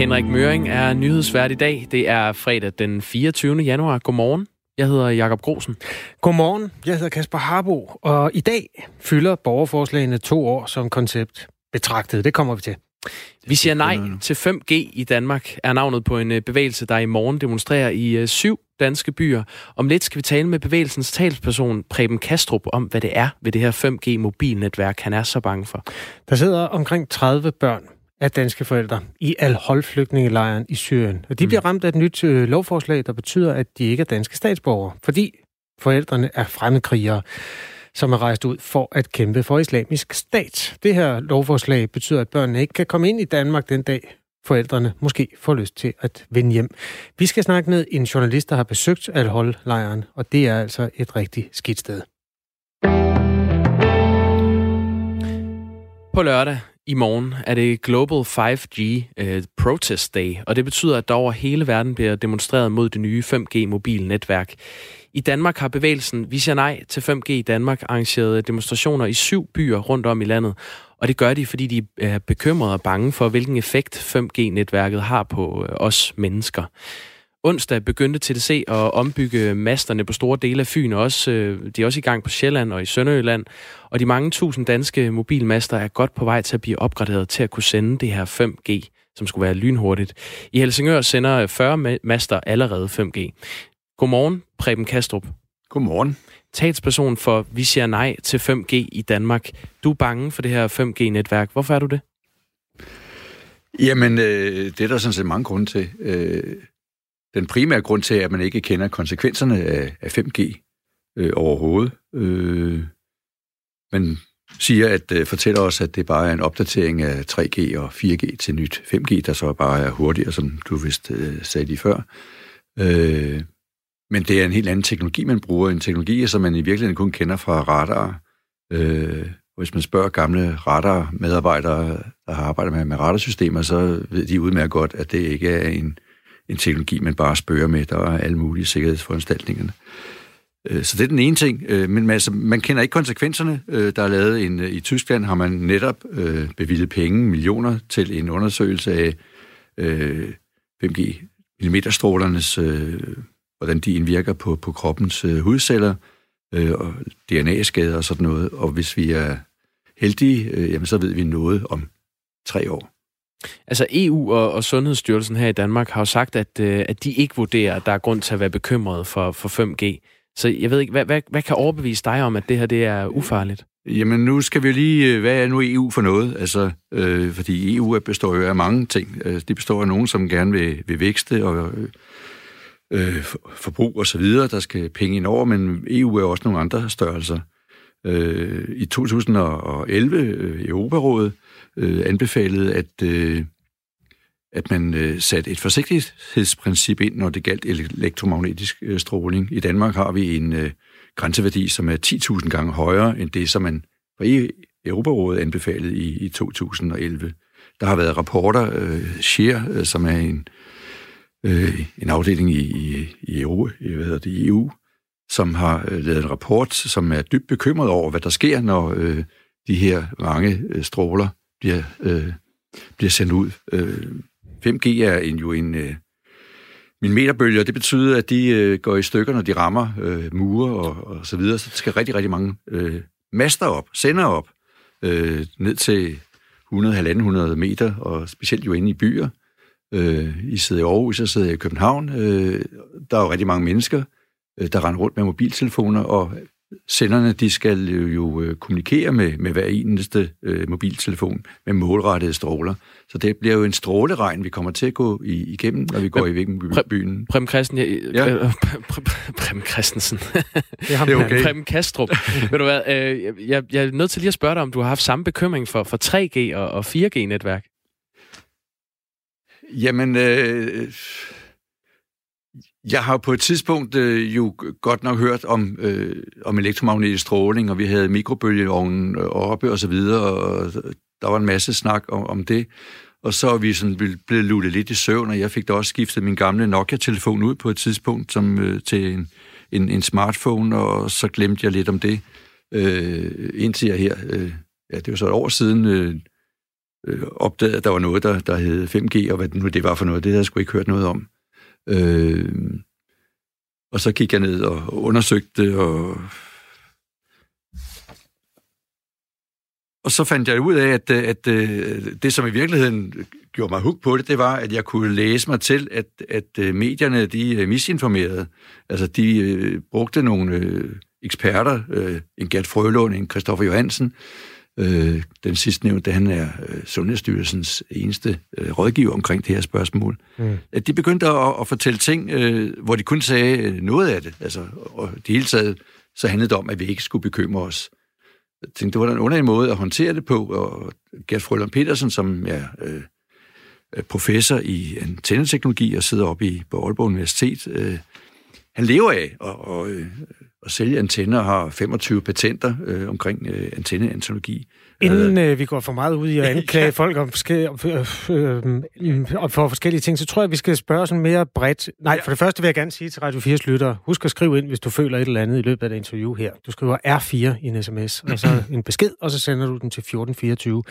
Henrik Møring er nyhedsvært i dag. Det er fredag den 24. januar. Godmorgen. Jeg hedder Jakob Grosen. Godmorgen. Jeg hedder Kasper Harbo, og i dag fylder borgerforslagene to år som koncept betragtet. Det kommer vi til. Vi siger nej til 5G i Danmark, er navnet på en øh, bevægelse, der i morgen demonstrerer i øh, syv danske byer. Om lidt skal vi tale med bevægelsens talsperson Preben Kastrup om, hvad det er ved det her 5G-mobilnetværk, han er så bange for. Der sidder omkring 30 børn af danske forældre i Al-Hol-flygtningelejren i Syrien. Og de bliver mm. ramt af et nyt øh, lovforslag, der betyder, at de ikke er danske statsborgere, fordi forældrene er fremmedkrigere som er rejst ud for at kæmpe for islamisk stat. Det her lovforslag betyder, at børnene ikke kan komme ind i Danmark den dag, forældrene måske får lyst til at vende hjem. Vi skal snakke med en journalist, der har besøgt Al-Hol-lejren, og det er altså et rigtig skidt sted. På lørdag i morgen er det Global 5G uh, øh, Protest Day, og det betyder, at der over hele verden bliver demonstreret mod det nye 5G-mobilnetværk. I Danmark har bevægelsen Vi siger nej til 5G i Danmark arrangeret demonstrationer i syv byer rundt om i landet, og det gør de, fordi de øh, er bekymrede og bange for, hvilken effekt 5G-netværket har på øh, os mennesker. Onsdag begyndte TDC at ombygge masterne på store dele af Fyn, og også, øh, de er også i gang på Sjælland og i Sønderjylland. Og de mange tusind danske mobilmaster er godt på vej til at blive opgraderet til at kunne sende det her 5G, som skulle være lynhurtigt. I Helsingør sender 40 master allerede 5G. Godmorgen, Preben Kastrup. Godmorgen. Talsperson for Vi siger nej til 5G i Danmark. Du er bange for det her 5G-netværk. Hvorfor er du det? Jamen, øh, det er der sådan set mange grunde til. Øh, den primære grund til, at man ikke kender konsekvenserne af, af 5G øh, overhovedet. Øh, man siger, at øh, fortæller os, at det bare er en opdatering af 3G og 4G til nyt 5G, der så bare er hurtigere, som du vist øh, sagde lige før. Øh, men det er en helt anden teknologi, man bruger. En teknologi, som man i virkeligheden kun kender fra radar. Øh, hvis man spørger gamle radar-medarbejdere, der har arbejdet med, med radarsystemer, så ved de udmærket godt, at det ikke er en, en teknologi, man bare spørger med. Der er alle mulige sikkerhedsforanstaltningerne. Øh, så det er den ene ting. Øh, men altså, man kender ikke konsekvenserne. Øh, der er lavet en, I Tyskland har man netop øh, bevilget penge, millioner, til en undersøgelse af øh, 5G millimeterstrålernes øh, hvordan de indvirker på, på kroppens øh, hudceller, øh, og DNA-skader og sådan noget. Og hvis vi er heldige, øh, jamen, så ved vi noget om tre år. Altså EU og, og Sundhedsstyrelsen her i Danmark har jo sagt, at, øh, at de ikke vurderer, at der er grund til at være bekymret for, for 5G. Så jeg ved ikke, hvad, hvad, hvad kan overbevise dig om, at det her det er ufarligt? Jamen nu skal vi lige, øh, hvad er nu EU for noget? Altså, øh, fordi EU består jo af mange ting. Altså, det består af nogen, som gerne vil, vil vækste og øh, øh forbrug og så videre. Der skal penge ind over, men EU er også nogle andre størrelser. Øh, I 2011 øh, Europarådet øh, Øh, anbefalede, at, øh, at man øh, satte et forsigtighedsprincip ind, når det galt elektromagnetisk øh, stråling. I Danmark har vi en øh, grænseværdi, som er 10.000 gange højere end det, som man fra e- Europarådet anbefalede i, i 2011. Der har været rapporter, øh, SHEAR, øh, som er en øh, en afdeling i, i, i, EU, hvad hedder det, i EU, som har øh, lavet en rapport, som er dybt bekymret over, hvad der sker, når øh, de her mange øh, stråler bliver, øh, bliver sendt ud. Øh, 5G er en, jo en øh, millimeterbølger. Det betyder, at de øh, går i stykker, når de rammer øh, mure og, og så videre. Så der skal rigtig, rigtig mange øh, master op, sender op, øh, ned til 100-1.500 meter, og specielt jo inde i byer. Øh, I sidder i Aarhus, jeg sidder i København. Øh, der er jo rigtig mange mennesker, øh, der render rundt med mobiltelefoner, og senderne de skal jo øh, kommunikere med, med hver eneste øh, mobiltelefon med målrettede stråler. Så det bliver jo en stråleregn, vi kommer til at gå i, igennem, når vi går i hvilken byen. Prem Christen, ja, ja. Øh, Prem Christensen. det er, det er okay. Prem Kastrup. Ved du hvad, øh, jeg, jeg er nødt til lige at spørge dig, om du har haft samme bekymring for, for 3G og, og 4G-netværk? Jamen, øh, jeg har på et tidspunkt øh, jo godt nok hørt om, øh, om elektromagnetisk stråling, og vi havde mikrobølgeovnen øh, oppe og så videre, og der var en masse snak om, om det. Og så er vi sådan blevet lullet lidt i søvn, og jeg fik da også skiftet min gamle Nokia-telefon ud på et tidspunkt som, øh, til en, en, en smartphone, og så glemte jeg lidt om det, øh, indtil jeg her, øh, ja, det var så et år siden, øh, øh, opdagede, at der var noget, der, der hed 5G, og hvad nu det var for noget, det havde jeg sgu ikke hørt noget om. Øh, og så gik jeg ned og undersøgte, og, og så fandt jeg ud af, at, at, at det, som i virkeligheden gjorde mig hug på det, det var, at jeg kunne læse mig til, at, at øh, medierne, de øh, misinformerede. Altså, de øh, brugte nogle øh, eksperter, øh, en Gert Frølund, en Christoffer Johansen, Øh, den sidste nævnte, han er øh, Sundhedsstyrelsens eneste øh, rådgiver omkring det her spørgsmål. Mm. At de begyndte at, at fortælle ting, øh, hvor de kun sagde øh, noget af det. Altså, og det hele taget, så handlede det om, at vi ikke skulle bekymre os. Jeg tænkte, det var en underlig måde at håndtere det på, og Gert Frølund Petersen, som er øh, professor i antenneteknologi og sidder oppe i, på Aalborg Universitet, øh, han lever af at, og, øh, at sælge antenner har 25 patenter øh, omkring øh, antenneantologi. Inden øh, vi går for meget ud i at anklage ja. folk om, forskellige, øh, øh, for forskellige ting, så tror jeg, vi skal spørge sådan mere bredt. Nej, ja. for det første vil jeg gerne sige til Radio 4's lytter, husk at skrive ind, hvis du føler et eller andet i løbet af det interview her. Du skriver R4 i en sms, og så en besked, og så sender du den til 1424.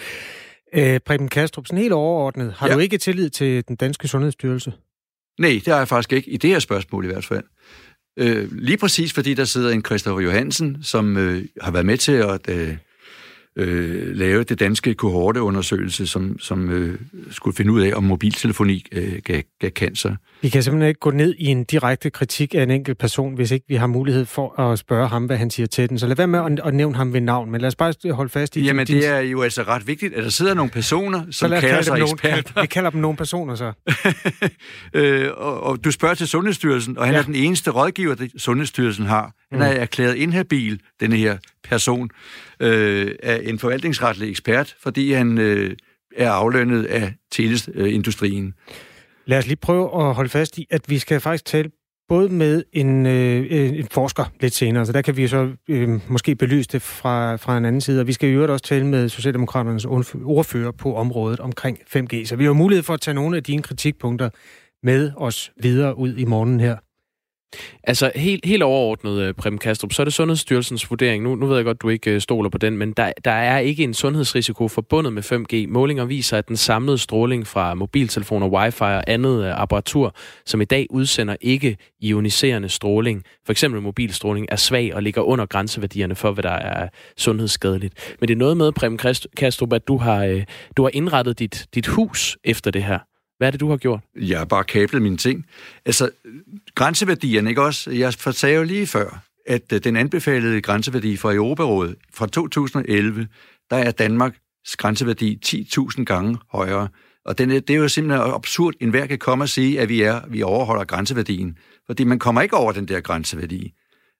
Øh, Preben Kastrup, sådan helt overordnet, har ja. du ikke tillid til den danske sundhedsstyrelse? Nej, det har jeg faktisk ikke, i det her spørgsmål i hvert fald. Øh, lige præcis fordi der sidder en Christoffer Johansen, som øh, har været med til at øh, øh, lave det danske kohorteundersøgelse, som, som øh, skulle finde ud af, om mobiltelefoni øh, gav, gav cancer. Vi kan simpelthen ikke gå ned i en direkte kritik af en enkelt person, hvis ikke vi har mulighed for at spørge ham, hvad han siger til den. Så lad være med at, at nævne ham ved navn, men lad os bare holde fast i... Jamen, din... det er jo altså ret vigtigt, at der sidder nogle personer, som kalder sig nogen, eksperter. Vi kalder dem nogle personer, så. øh, og, og du spørger til Sundhedsstyrelsen, og han ja. er den eneste rådgiver, Sundhedsstyrelsen har. Han er mm. erklæret inhabil, denne her person, øh, af en forvaltningsretlig ekspert, fordi han øh, er aflønnet af teleindustrien. Lad os lige prøve at holde fast i, at vi skal faktisk tale både med en, øh, en forsker lidt senere, så der kan vi så øh, måske belyse det fra, fra en anden side. Og vi skal jo også tale med Socialdemokraternes ordfører på området omkring 5G. Så vi har mulighed for at tage nogle af dine kritikpunkter med os videre ud i morgen her. Altså helt, helt overordnet, øh, Prem Kastrup, så er det Sundhedsstyrelsens vurdering. Nu, nu ved jeg godt, du ikke øh, stoler på den, men der, der er ikke en sundhedsrisiko forbundet med 5G. Målinger viser, at den samlede stråling fra mobiltelefoner, wifi og andet øh, apparatur, som i dag udsender ikke ioniserende stråling, for eksempel mobilstråling, er svag og ligger under grænseværdierne for, hvad der er sundhedsskadeligt. Men det er noget med, Prem Kastrup, at du har, du har indrettet dit, dit hus efter det her. Hvad er det, du har gjort? Jeg har bare kablet mine ting. Altså, grænseværdierne, ikke også? Jeg sagde jo lige før, at øh, den anbefalede grænseværdi fra Europarådet fra 2011, der er Danmarks grænseværdi 10.000 gange højere. Og den, det er jo simpelthen absurd, en hver kan komme og sige, at vi, er, vi overholder grænseværdien. Fordi man kommer ikke over den der grænseværdi.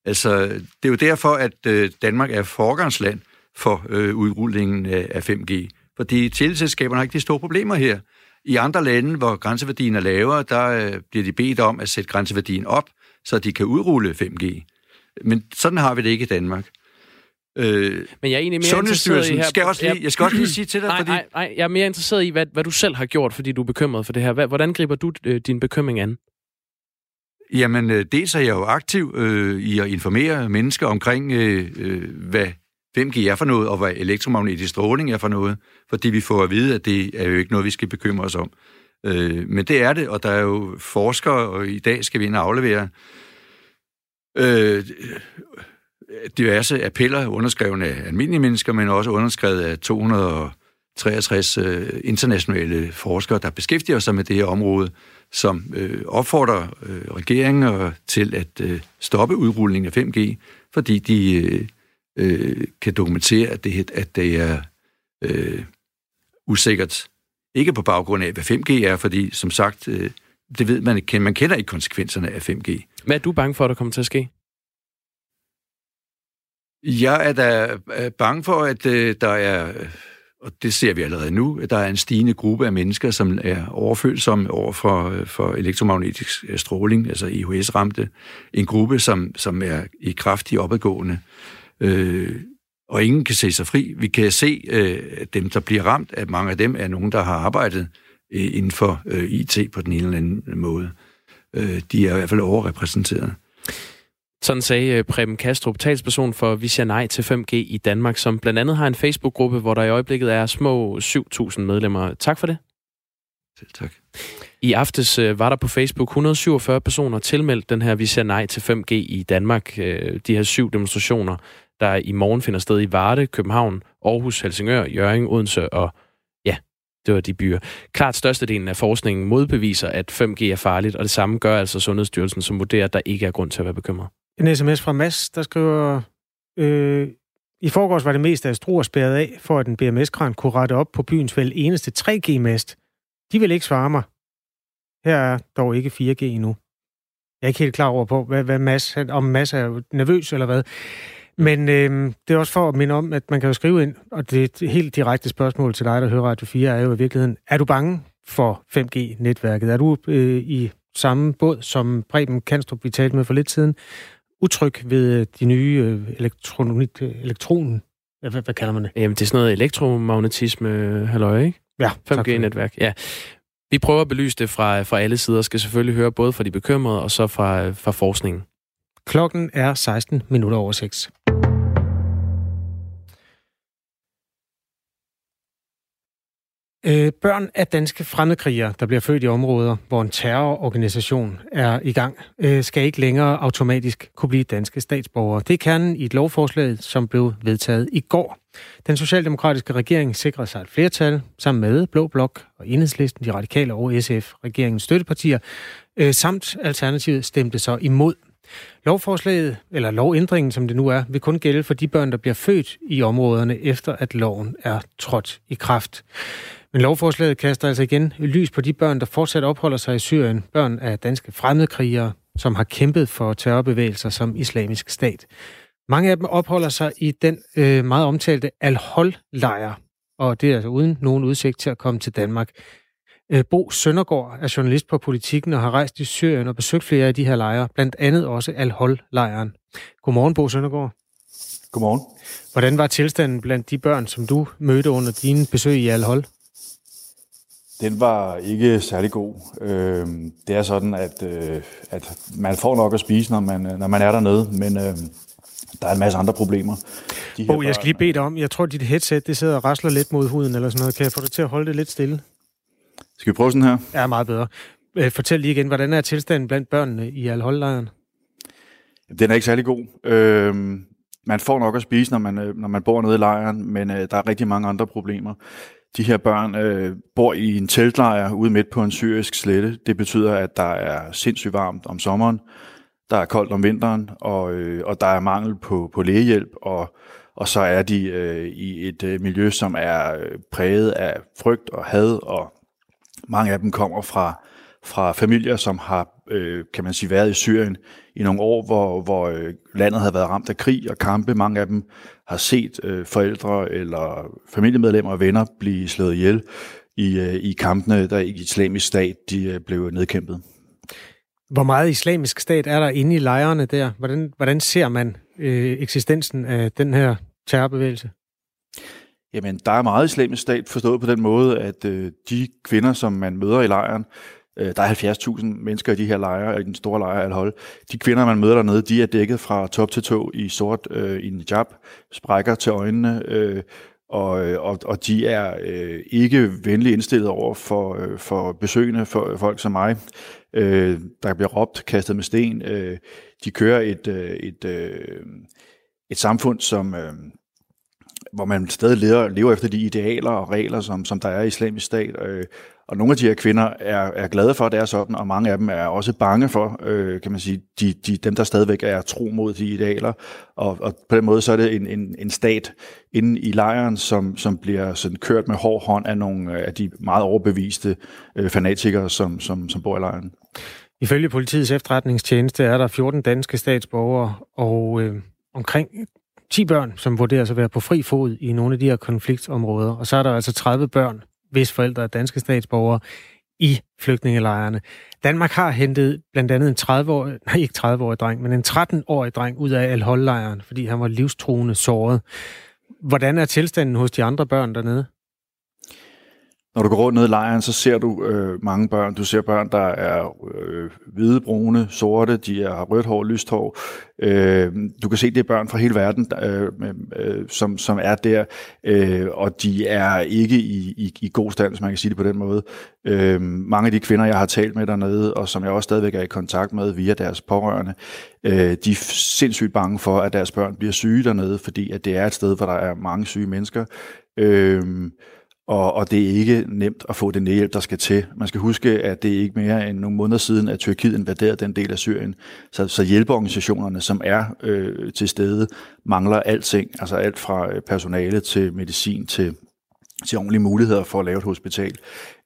Altså, det er jo derfor, at øh, Danmark er forgangsland for øh, udrullingen af 5G. Fordi teleselskaberne har ikke de store problemer her. I andre lande, hvor grænseværdien er lavere, der øh, bliver de bedt om at sætte grænseværdien op, så de kan udrulle 5G. Men sådan har vi det ikke i Danmark. Øh, Men jeg er egentlig mere interesseret i her... Skal jeg, også lige, jeg skal også lige sige til dig, nej, fordi... Nej, nej, jeg er mere interesseret i, hvad, hvad du selv har gjort, fordi du er bekymret for det her. Hvordan griber du øh, din bekymring an? Jamen, øh, dels er jeg jo aktiv øh, i at informere mennesker omkring, øh, øh, hvem giver jeg for noget, og hvad elektromagnetisk stråling er for noget, fordi vi får at vide, at det er jo ikke noget, vi skal bekymre os om. Øh, men det er det, og der er jo forskere, og i dag skal vi ind og aflevere øh, diverse appeller, underskrevet af almindelige mennesker, men også underskrevet af 263 øh, internationale forskere, der beskæftiger sig med det her område, som øh, opfordrer øh, regeringer til at øh, stoppe udrulningen af 5G, fordi de øh, øh, kan dokumentere, at det, at det er øh, usikkert. Ikke på baggrund af, hvad 5G er, fordi som sagt, øh, det ved man ikke. Man kender ikke konsekvenserne af 5G. Hvad er du bange for, at der kommer til at ske? Jeg er da øh, bange for, at øh, der er, og det ser vi allerede nu, at der er en stigende gruppe af mennesker, som er overfølsomme over for, øh, for elektromagnetisk stråling, altså IHS-ramte. En gruppe, som, som er i kraftig opadgående. Øh, og ingen kan se sig fri. Vi kan se, øh, dem, der bliver ramt, at mange af dem er nogen, der har arbejdet øh, inden for øh, IT på den ene eller anden måde. Øh, de er i hvert fald overrepræsenteret. Sådan sagde øh, Preben Kastrup, talsperson for Vi siger nej til 5G i Danmark, som blandt andet har en Facebook-gruppe, hvor der i øjeblikket er små 7.000 medlemmer. Tak for det. Selv tak. I aftes øh, var der på Facebook 147 personer tilmeldt den her Vi siger nej til 5G i Danmark. Øh, de her syv demonstrationer, der i morgen finder sted i Varde, København, Aarhus, Helsingør, Jørgen, Odense og ja, det var de byer. Klart størstedelen af forskningen modbeviser, at 5G er farligt, og det samme gør altså Sundhedsstyrelsen, som vurderer, at der ikke er grund til at være bekymret. En sms fra Mads, der skriver, øh, i forgårs var det mest af Struer spærret af, for at en BMS-kran kunne rette op på byens vel eneste 3G-mast. De vil ikke svare mig. Her er dog ikke 4G endnu. Jeg er ikke helt klar over på, hvad, hvad Mads, om Mads er nervøs eller hvad. Men øh, det er også for at minde om, at man kan jo skrive ind, og det er et helt direkte spørgsmål til dig, der hører Radio 4, er jo i virkeligheden, er du bange for 5G-netværket? Er du øh, i samme båd som Preben Kanstrup, vi talte med for lidt siden, utryg ved de nye øh, elektronik, elektron, hvad, hvad kalder man det? Jamen, det er sådan noget elektromagnetisme, halløj, ikke? Ja, 5G-netværk, ja. Vi prøver at belyse det fra, fra alle sider, skal selvfølgelig høre både fra de bekymrede og så fra, fra forskningen. Klokken er 16 minutter over 6. Øh, børn af danske fremmedkrigere, der bliver født i områder, hvor en terrororganisation er i gang, øh, skal ikke længere automatisk kunne blive danske statsborgere. Det er kernen i et lovforslag, som blev vedtaget i går. Den socialdemokratiske regering sikrede sig et flertal sammen med Blå Blok og Enhedslisten, de radikale og SF, regeringens støttepartier, øh, samt Alternativet stemte så imod. Lovforslaget, eller lovændringen som det nu er, vil kun gælde for de børn, der bliver født i områderne, efter at loven er trådt i kraft. Men lovforslaget kaster altså igen lys på de børn, der fortsat opholder sig i Syrien. Børn af danske fremmedkrigere, som har kæmpet for terrorbevægelser som islamisk stat. Mange af dem opholder sig i den øh, meget omtalte Al-Hol-lejr, og det er altså uden nogen udsigt til at komme til Danmark. Øh, Bo Søndergaard er journalist på Politikken og har rejst i Syrien og besøgt flere af de her lejre, blandt andet også Al-Hol-lejren. Godmorgen, Bo Søndergaard. Godmorgen. Hvordan var tilstanden blandt de børn, som du mødte under dine besøg i Al-Hol? Den var ikke særlig god. Øh, det er sådan, at, øh, at man får nok at spise, når man, når man er dernede, men øh, der er en masse andre problemer. De Bo, jeg skal lige bede dig om, jeg tror, dit headset det sidder og rasler lidt mod huden eller sådan noget. Kan jeg få dig til at holde det lidt stille? Skal vi prøve sådan her? Ja, meget bedre. Øh, fortæl lige igen, hvordan er tilstanden blandt børnene i Al-Hol-lejren? Den er ikke særlig god. Øh, man får nok at spise, når man, øh, når man bor nede i lejren, men øh, der er rigtig mange andre problemer. De her børn øh, bor i en teltlejr ude midt på en syrisk slette. Det betyder, at der er sindssygt varmt om sommeren, der er koldt om vinteren, og, øh, og der er mangel på, på lægehjælp, og, og så er de øh, i et øh, miljø, som er øh, præget af frygt og had, og mange af dem kommer fra, fra familier, som har, øh, kan man sige, været i Syrien i nogle år, hvor, hvor øh, landet havde været ramt af krig og kampe. Mange af dem har set øh, forældre eller familiemedlemmer og venner blive slået ihjel i, øh, i kampene, der i islamisk stat de øh, blev nedkæmpet. Hvor meget islamisk stat er der inde i lejrene der? Hvordan, hvordan ser man øh, eksistensen af den her terrorbevægelse? Jamen, der er meget islamisk stat forstået på den måde, at øh, de kvinder, som man møder i lejren, øh, der er 70.000 mennesker i de her lejre, i den store lejre Al-Hol. De kvinder, man møder dernede, de er dækket fra top til tå i sort øh, i en hijab, sprækker til øjnene, øh, og, øh, og, og de er øh, ikke venligt indstillet over for, øh, for besøgende, for øh, folk som mig. Øh, der bliver råbt, kastet med sten. Øh, de kører et, øh, et, øh, et samfund, som... Øh, hvor man stadig lever, lever efter de idealer og regler, som, som der er i islamisk stat. Øh, og nogle af de her kvinder er, er glade for, at det er sådan, og mange af dem er også bange for, øh, kan man sige, de, de, dem, der stadigvæk er tro mod de idealer. Og, og på den måde så er det en, en, en stat inde i lejren, som, som bliver sådan kørt med hård hånd af nogle øh, af de meget overbeviste øh, fanatikere, som, som, som bor i lejren. Ifølge politiets efterretningstjeneste er der 14 danske statsborgere og øh, omkring 10 børn, som vurderes at være på fri fod i nogle af de her konfliktområder. Og så er der altså 30 børn, hvis forældre er danske statsborgere, i flygtningelejrene. Danmark har hentet blandt andet en 30-årig, nej ikke 30-årig dreng, men en 13-årig dreng ud af al lejren fordi han var livstruende såret. Hvordan er tilstanden hos de andre børn dernede? Når du går rundt ned i lejren, så ser du øh, mange børn. Du ser børn, der er øh, hvide, brune, sorte, de har rødt hår, lyst hår. Øh, du kan se, det er børn fra hele verden, øh, øh, som, som er der, øh, og de er ikke i, i, i god stand, hvis man kan sige det på den måde. Øh, mange af de kvinder, jeg har talt med dernede, og som jeg også stadigvæk er i kontakt med via deres pårørende, øh, de er sindssygt bange for, at deres børn bliver syge dernede, fordi at det er et sted, hvor der er mange syge mennesker. Øh, og, og det er ikke nemt at få den hjælp, der skal til. Man skal huske, at det er ikke mere end nogle måneder siden, at Tyrkiet invaderede den del af Syrien. Så, så hjælpeorganisationerne, som er øh, til stede, mangler alting. Altså alt fra øh, personale til medicin til til ordentlige muligheder for at lave et hospital.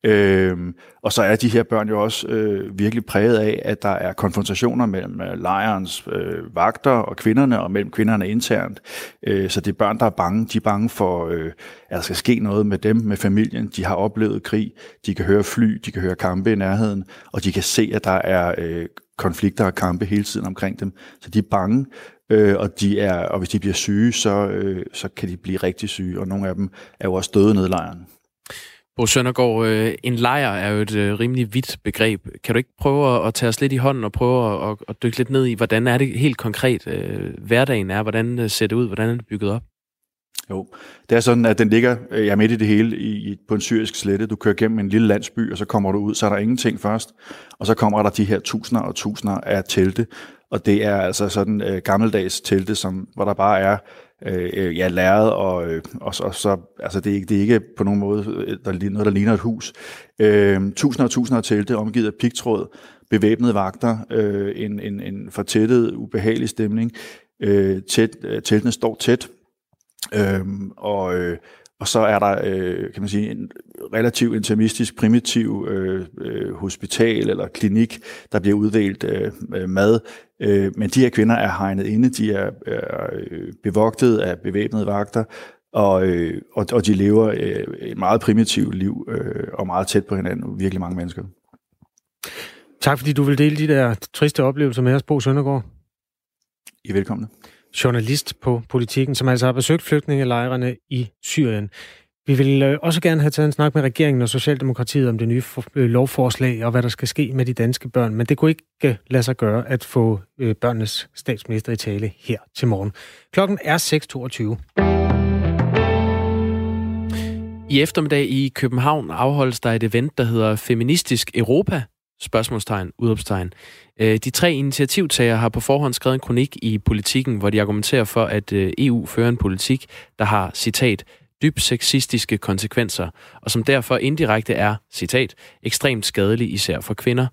Øhm, og så er de her børn jo også øh, virkelig præget af, at der er konfrontationer mellem øh, lejrens øh, vagter og kvinderne, og mellem kvinderne internt. Øh, så det er børn, der er bange. De er bange for, øh, at der skal ske noget med dem, med familien. De har oplevet krig. De kan høre fly, de kan høre kampe i nærheden, og de kan se, at der er øh, konflikter og kampe hele tiden omkring dem. Så de er bange, øh, og, de er, og hvis de bliver syge, så, øh, så kan de blive rigtig syge, og nogle af dem er jo også døde ned i lejren. Bo Søndergaard, øh, en lejr er jo et øh, rimelig vidt begreb. Kan du ikke prøve at tage os lidt i hånden og prøve at, at dykke lidt ned i, hvordan er det helt konkret, øh, hverdagen er? Hvordan øh, ser det ud? Hvordan er det bygget op? Jo, det er sådan, at den ligger øh, ja, midt i det hele i, på en syrisk slette. Du kører gennem en lille landsby, og så kommer du ud, så er der ingenting først. Og så kommer der de her tusinder og tusinder af telte. Og det er altså sådan øh, gammeldags telte, som, hvor der bare er øh, øh ja, lærred, og, øh, og, og så, altså det, er, det er ikke på nogen måde øh, der der, noget, der ligner et hus. Øh, tusinder og tusinder af telte, omgivet af pigtråd, bevæbnede vagter, øh, en, en, en fortættet, ubehagelig stemning. Øh, tæt, teltene står tæt, øh, og, øh, og så er der, øh, kan man sige, en relativt intimistisk, primitiv øh, øh, hospital eller klinik, der bliver uddelt øh, mad. Øh, men de her kvinder er hegnet inde, de er, er øh, bevogtet af bevæbnede vagter, og, øh, og, og de lever øh, et meget primitivt liv øh, og meget tæt på hinanden, virkelig mange mennesker. Tak fordi du vil dele de der triste oplevelser med os, Bo Søndergaard. I er velkomne journalist på politikken, som altså har besøgt flygtningelejrene i Syrien. Vi vil øh, også gerne have taget en snak med regeringen og Socialdemokratiet om det nye øh, lovforslag og hvad der skal ske med de danske børn, men det kunne ikke øh, lade sig gøre at få børnenes statsminister i tale her til morgen. Klokken er 6.22. I eftermiddag i København afholdes der et event, der hedder Feministisk Europa, spørgsmålstegn, udopstegn. Øh, de tre initiativtagere har på forhånd skrevet en kronik i politikken, hvor de argumenterer for, at øh, EU fører en politik, der har, citat, dybt sexistiske konsekvenser, og som derfor indirekte er, citat, ekstremt skadelig især for kvinder.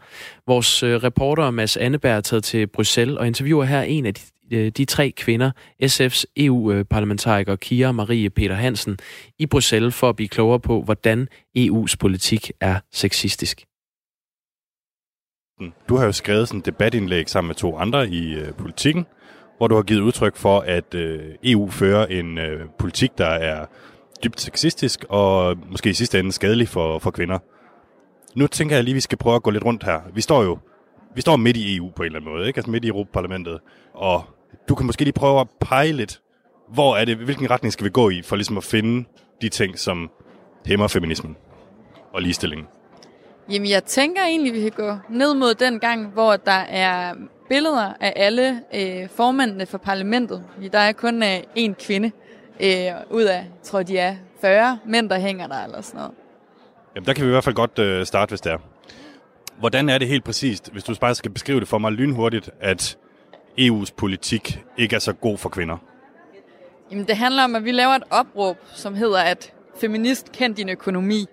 Vores øh, reporter Mads Anneberg er taget til Bruxelles og interviewer her en af de, de tre kvinder, SF's EU-parlamentariker Kira Marie Peter Hansen, i Bruxelles for at blive klogere på, hvordan EU's politik er sexistisk. Du har jo skrevet sådan et debatindlæg sammen med to andre i øh, politikken, hvor du har givet udtryk for, at øh, EU fører en øh, politik, der er dybt sexistisk og måske i sidste ende skadelig for, for kvinder. Nu tænker jeg lige, at vi skal prøve at gå lidt rundt her. Vi står jo vi står midt i EU på en eller anden måde, ikke? altså midt i Europaparlamentet, og du kan måske lige prøve at pege lidt, hvor er det, hvilken retning skal vi gå i, for ligesom at finde de ting, som hæmmer feminismen og ligestillingen? Jamen, jeg tænker egentlig, vi kan gå ned mod den gang, hvor der er billeder af alle øh, formændene for parlamentet. Der er kun øh, én kvinde øh, ud af, tror de er 40 mænd, der hænger der eller sådan noget. Jamen, der kan vi i hvert fald godt øh, starte, hvis det er. Hvordan er det helt præcist, hvis du bare skal beskrive det for mig lynhurtigt, at EU's politik ikke er så god for kvinder? Jamen, det handler om, at vi laver et opråb, som hedder, at feminist kend din økonomi.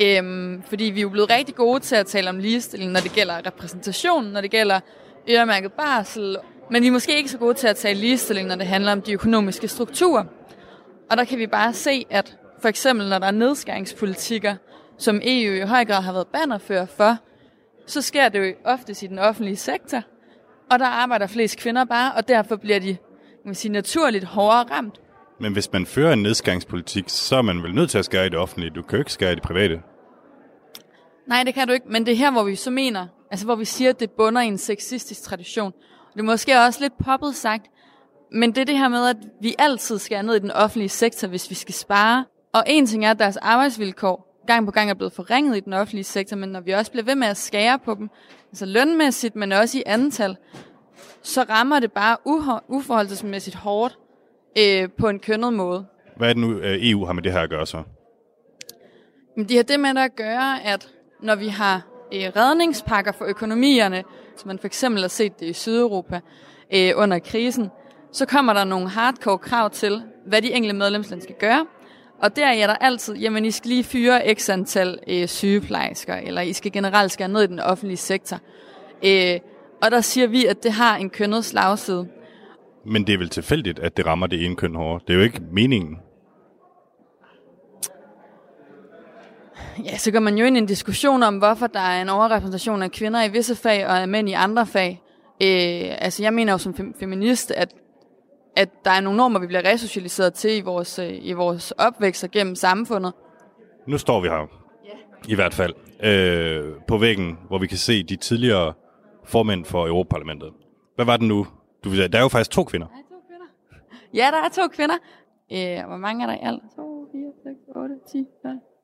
Øhm, fordi vi er jo blevet rigtig gode til at tale om ligestilling, når det gælder repræsentation, når det gælder øremærket barsel, men vi er måske ikke så gode til at tale ligestilling, når det handler om de økonomiske strukturer. Og der kan vi bare se, at for eksempel når der er nedskæringspolitikker, som EU i høj grad har været bannerfører for, så sker det jo oftest i den offentlige sektor, og der arbejder flest kvinder bare, og derfor bliver de man sige, naturligt hårdere ramt. Men hvis man fører en nedskæringspolitik, så er man vel nødt til at skære i det offentlige. Du kan jo ikke skære i det private. Nej, det kan du ikke, men det er her, hvor vi så mener, altså hvor vi siger, at det bunder i en sexistisk tradition. Det er måske også lidt poppet sagt, men det er det her med, at vi altid skal ned i den offentlige sektor, hvis vi skal spare. Og en ting er at deres arbejdsvilkår, gang på gang er blevet forringet i den offentlige sektor, men når vi også bliver ved med at skære på dem, altså lønmæssigt, men også i antal, så rammer det bare uforholdsmæssigt hårdt øh, på en kønnet måde. Hvad er det nu, øh, EU har med det her at gøre så? Men de har det med at gøre, at når vi har øh, redningspakker for økonomierne, som man for eksempel har set det i Sydeuropa øh, under krisen, så kommer der nogle hardcore krav til, hvad de enkelte medlemslande skal gøre. Og der er der altid, jamen I skal lige fyre x antal øh, sygeplejersker, eller I skal generelt skære ned i den offentlige sektor. Øh, og der siger vi, at det har en kønnet slagside. Men det er vel tilfældigt, at det rammer det ene køn hårdere. Det er jo ikke meningen. Ja, så går man jo ind i en diskussion om, hvorfor der er en overrepræsentation af kvinder i visse fag og af mænd i andre fag. Øh, altså jeg mener jo som fem- feminist, at, at der er nogle normer, vi bliver resocialiseret til i vores, øh, i vores opvækst og gennem samfundet. Nu står vi her, yeah. i hvert fald, øh, på væggen, hvor vi kan se de tidligere formænd for Europaparlamentet. Hvad var det nu? Du der er jo faktisk to kvinder. Der er to kvinder. Ja, der er to kvinder. Øh, hvor mange er der i alt? 2, 4, 6, 8, 10,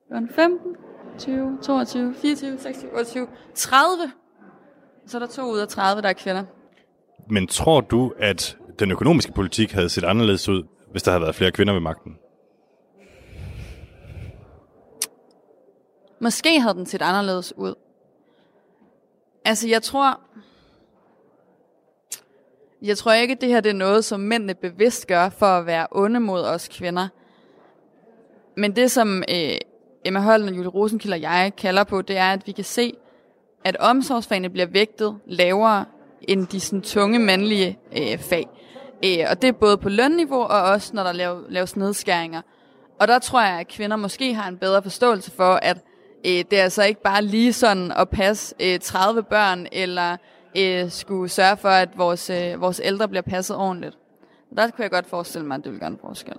12, 15, 20, 22, 24, 26, 28, 30. Så er der to ud af 30, der er kvinder. Men tror du, at den økonomiske politik havde set anderledes ud, hvis der havde været flere kvinder ved magten? Måske havde den set anderledes ud. Altså, jeg tror... Jeg tror ikke, at det her det er noget, som mændene bevidst gør for at være onde mod os kvinder. Men det, som øh, Emma Holden og Julie Rosenkilde og jeg kalder på, det er, at vi kan se, at omsorgsfagene bliver vægtet lavere end de sådan, tunge mandlige øh, fag. Øh, og det er både på lønniveau og også, når der lav, laves nedskæringer. Og der tror jeg, at kvinder måske har en bedre forståelse for, at øh, det er altså ikke bare lige sådan at passe øh, 30 børn, eller øh, skulle sørge for, at vores, øh, vores ældre bliver passet ordentligt. Og der kunne jeg godt forestille mig, at det vil gøre en forskel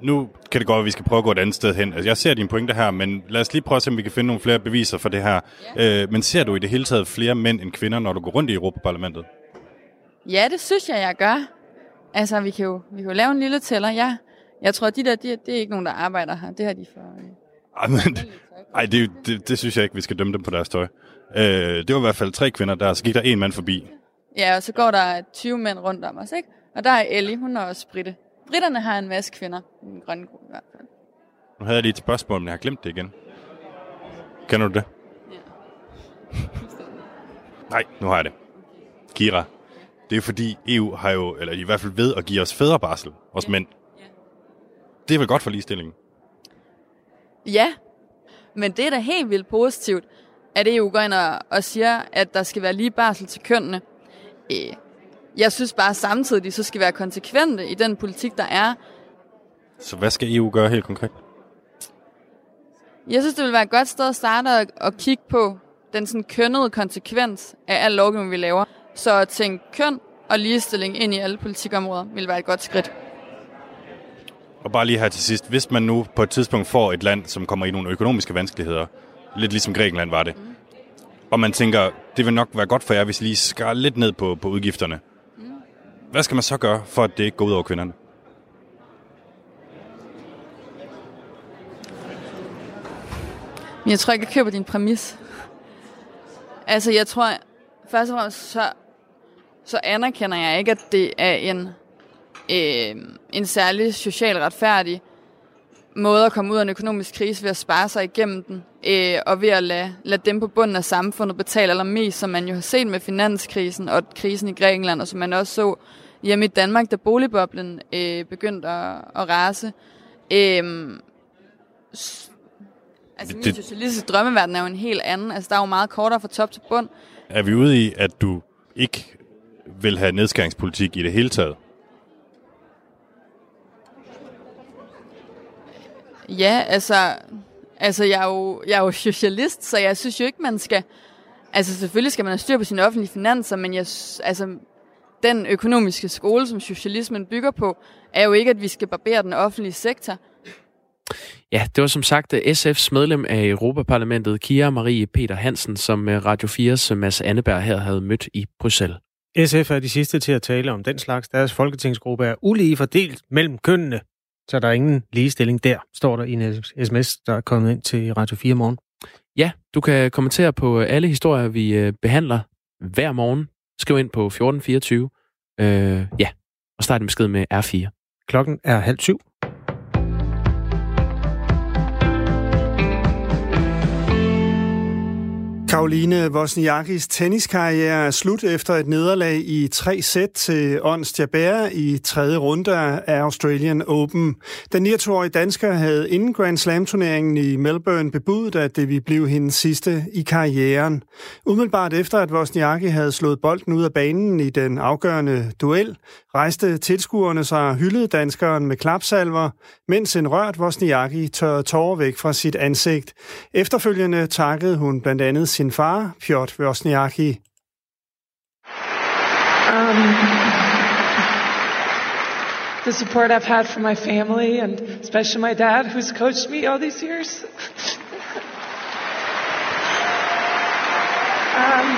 nu kan det godt, at vi skal prøve at gå et andet sted hen. Altså, jeg ser dine pointer her, men lad os lige prøve at se, om vi kan finde nogle flere beviser for det her. Ja. Øh, men ser du i det hele taget flere mænd end kvinder, når du går rundt i Europaparlamentet? Ja, det synes jeg, jeg gør. Altså, vi kan jo, vi kan jo lave en lille tæller, ja. Jeg tror, de der, de, det er ikke nogen, der arbejder her. Det har de for... Øh, ej, men, ej det, det, det, synes jeg ikke, vi skal dømme dem på deres tøj. Øh, det var i hvert fald tre kvinder der, så gik der en mand forbi. Ja, og så går der 20 mænd rundt om os, ikke? Og der er Ellie, hun er også britte. Britterne har en masse kvinder i den grønne gruppe i hvert fald. Nu havde jeg lige et spørgsmål, men jeg har glemt det igen. Kender du det? Ja. Nej, nu har jeg det. Kira, det er fordi EU har jo, eller i hvert fald ved at give os fædrebarsel, os ja. mænd. Ja. Det er vel godt for ligestillingen? Ja, men det er da helt vildt positivt, at EU går ind og, og siger, at der skal være lige barsel til kønnene. Øh, jeg synes bare samtidig, de så skal være konsekvente i den politik, der er. Så hvad skal EU gøre helt konkret? Jeg synes, det vil være et godt sted at starte at, at kigge på den sådan kønnede konsekvens af al lovgivning, vi laver. Så at tænke køn og ligestilling ind i alle politikområder vil være et godt skridt. Og bare lige her til sidst, hvis man nu på et tidspunkt får et land, som kommer i nogle økonomiske vanskeligheder, lidt ligesom Grækenland var det, mm. og man tænker, det vil nok være godt for jer, hvis I lige skar lidt ned på, på udgifterne, hvad skal man så gøre, for at det ikke går ud over kvinderne? Jeg tror ikke, jeg køber din præmis. Altså, jeg tror, først og fremmest, så, så anerkender jeg ikke, at det er en, øh, en særlig social retfærdig måde at komme ud af en økonomisk krise ved at spare sig igennem den, øh, og ved at lade, lade dem på bunden af samfundet betale allermest, som man jo har set med finanskrisen og krisen i Grækenland, og som man også så hjemme i Danmark, da boligboblen øh, begyndte at, at rase. Øh, altså, min socialistiske drømmeverden er jo en helt anden. Altså, der er jo meget kortere fra top til bund. Er vi ude i, at du ikke vil have nedskæringspolitik i det hele taget? Ja, altså, altså jeg, er jo, jeg er jo socialist, så jeg synes jo ikke, man skal... Altså selvfølgelig skal man have styr på sine offentlige finanser, men jeg, altså, den økonomiske skole, som socialismen bygger på, er jo ikke, at vi skal barbere den offentlige sektor. Ja, det var som sagt SF's medlem af Europaparlamentet, Kira Marie Peter Hansen, som Radio 4's Mads Anneberg her havde mødt i Bruxelles. SF er de sidste til at tale om den slags. Deres folketingsgruppe er ulige fordelt mellem kønnene. Så der er ingen ligestilling der, står der i en sms, der er kommet ind til Radio 4 morgen. Ja, du kan kommentere på alle historier, vi øh, behandler hver morgen. Skriv ind på 1424. Øh, ja, og start en besked med R4. Klokken er halv syv. Karoline Wozniakis tenniskarriere er slut efter et nederlag i tre sæt til Ons Jabeur i tredje runde af Australian Open. Den 29-årige dansker havde inden Grand Slam-turneringen i Melbourne bebudt, at det ville blive hendes sidste i karrieren. Umiddelbart efter, at Wozniacki havde slået bolden ud af banen i den afgørende duel, rejste tilskuerne sig og hyldede danskeren med klapsalver, mens en rørt Wozniacki tørrede tårer væk fra sit ansigt. Efterfølgende takkede hun blandt andet sin far, Piotr Wozniacki. Um, the support I've had from my family and especially my dad who's coached me all these years. um,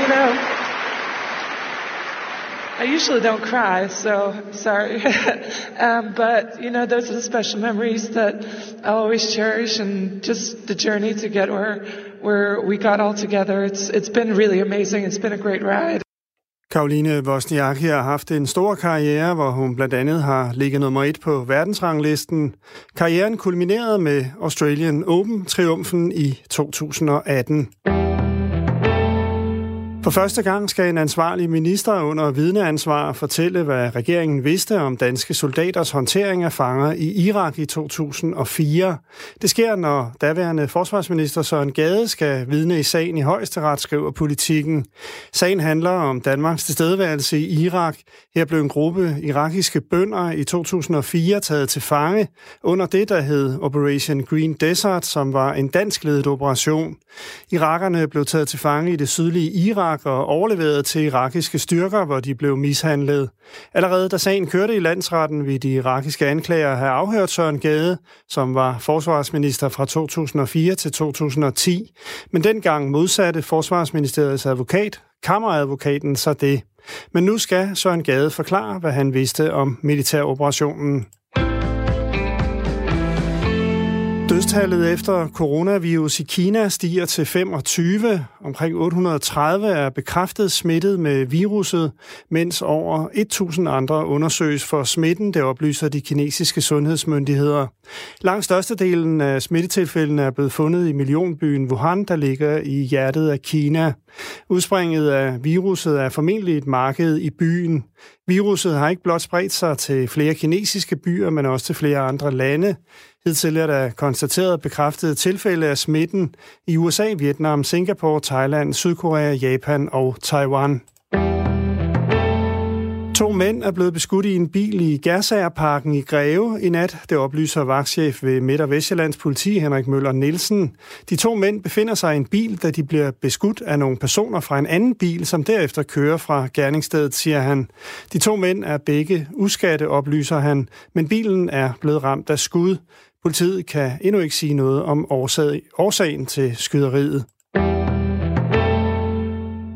you know, I usually don't cry, so sorry. um, but, you know, those are the special memories that I'll always cherish and just the journey to get where, where we got all together. It's, it's been really amazing. It's been a great ride. Karoline Wozniacki har haft en stor karriere, hvor hun blandt andet har ligget nummer et på verdensranglisten. Karrieren kulminerede med Australian Open-triumfen i 2018. For første gang skal en ansvarlig minister under vidneansvar fortælle, hvad regeringen vidste om danske soldaters håndtering af fanger i Irak i 2004. Det sker, når daværende forsvarsminister Søren Gade skal vidne i sagen i højesteret, skriver politikken. Sagen handler om Danmarks tilstedeværelse i Irak. Her blev en gruppe irakiske bønder i 2004 taget til fange under det, der hed Operation Green Desert, som var en dansk-ledet operation. Irakerne blev taget til fange i det sydlige Irak Irak og overleveret til irakiske styrker, hvor de blev mishandlet. Allerede da sagen kørte i landsretten, ville de irakiske anklager have afhørt Søren Gade, som var forsvarsminister fra 2004 til 2010. Men dengang modsatte forsvarsministeriets advokat, kammeradvokaten, så det. Men nu skal Søren Gade forklare, hvad han vidste om militæroperationen. Dødstallet efter coronavirus i Kina stiger til 25. Omkring 830 er bekræftet smittet med viruset, mens over 1000 andre undersøges for smitten, det oplyser de kinesiske sundhedsmyndigheder. Langt størstedelen af smittetilfældene er blevet fundet i millionbyen Wuhan, der ligger i hjertet af Kina. Udspringet af viruset er formentlig et marked i byen. Viruset har ikke blot spredt sig til flere kinesiske byer, men også til flere andre lande. Hidtil er der konstateret bekræftede tilfælde af smitten i USA, Vietnam, Singapore, Thailand, Sydkorea, Japan og Taiwan. To mænd er blevet beskudt i en bil i Gersagerparken i Greve i nat. Det oplyser vagtchef ved Midt- og Vestjyllands politi, Henrik Møller Nielsen. De to mænd befinder sig i en bil, da de bliver beskudt af nogle personer fra en anden bil, som derefter kører fra gerningsstedet, siger han. De to mænd er begge uskatte, oplyser han, men bilen er blevet ramt af skud. Politiet kan endnu ikke sige noget om årsagen til skyderiet.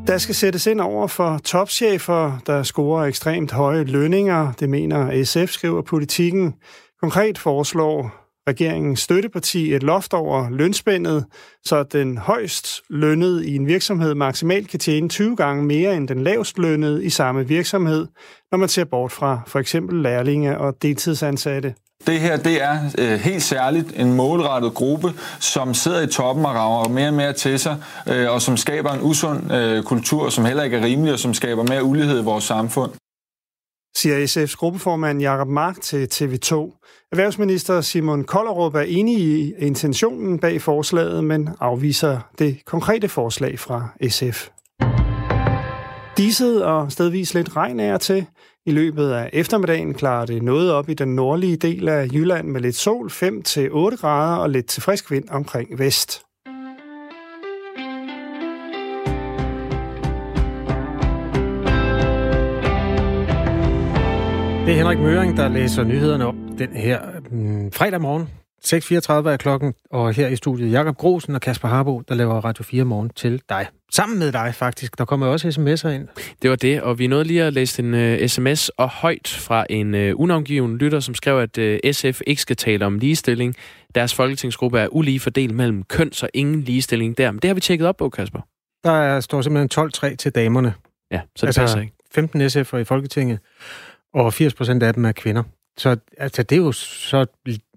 Der skal sættes ind over for topchefer, der scorer ekstremt høje lønninger. Det mener SF, skriver politikken. Konkret foreslår regeringens støtteparti et loft over lønspændet, så den højst lønnede i en virksomhed maksimalt kan tjene 20 gange mere end den lavest lønnede i samme virksomhed, når man ser bort fra for eksempel lærlinge og deltidsansatte. Det her det er øh, helt særligt en målrettet gruppe, som sidder i toppen og rager mere og mere til sig, øh, og som skaber en usund øh, kultur, som heller ikke er rimelig, og som skaber mere ulighed i vores samfund. Siger SF's gruppeformand Jakob Mark til TV2. Erhvervsminister Simon Kollerup er enig i intentionen bag forslaget, men afviser det konkrete forslag fra SF. Diset og stedvis lidt regn er til. I løbet af eftermiddagen klarer det noget op i den nordlige del af Jylland med lidt sol, 5-8 grader og lidt til frisk vind omkring vest. Det er Henrik Møring, der læser nyhederne op den her mm, fredag morgen. 6.34 er klokken, og her i studiet Jakob Grosen og Kasper Harbo, der laver Radio 4 morgen til dig. Sammen med dig faktisk. Der kommer også sms'er ind. Det var det, og vi nåede lige at læse en uh, sms og højt fra en uh, unavngiven lytter, som skrev, at uh, SF ikke skal tale om ligestilling. Deres folketingsgruppe er ulige fordelt mellem køn, så ingen ligestilling der. Men det har vi tjekket op på, Kasper. Der er, står simpelthen 12-3 til damerne. Ja, så det altså, passer ikke. 15 SF'er i Folketinget, og 80 procent af dem er kvinder. Så altså, det er jo så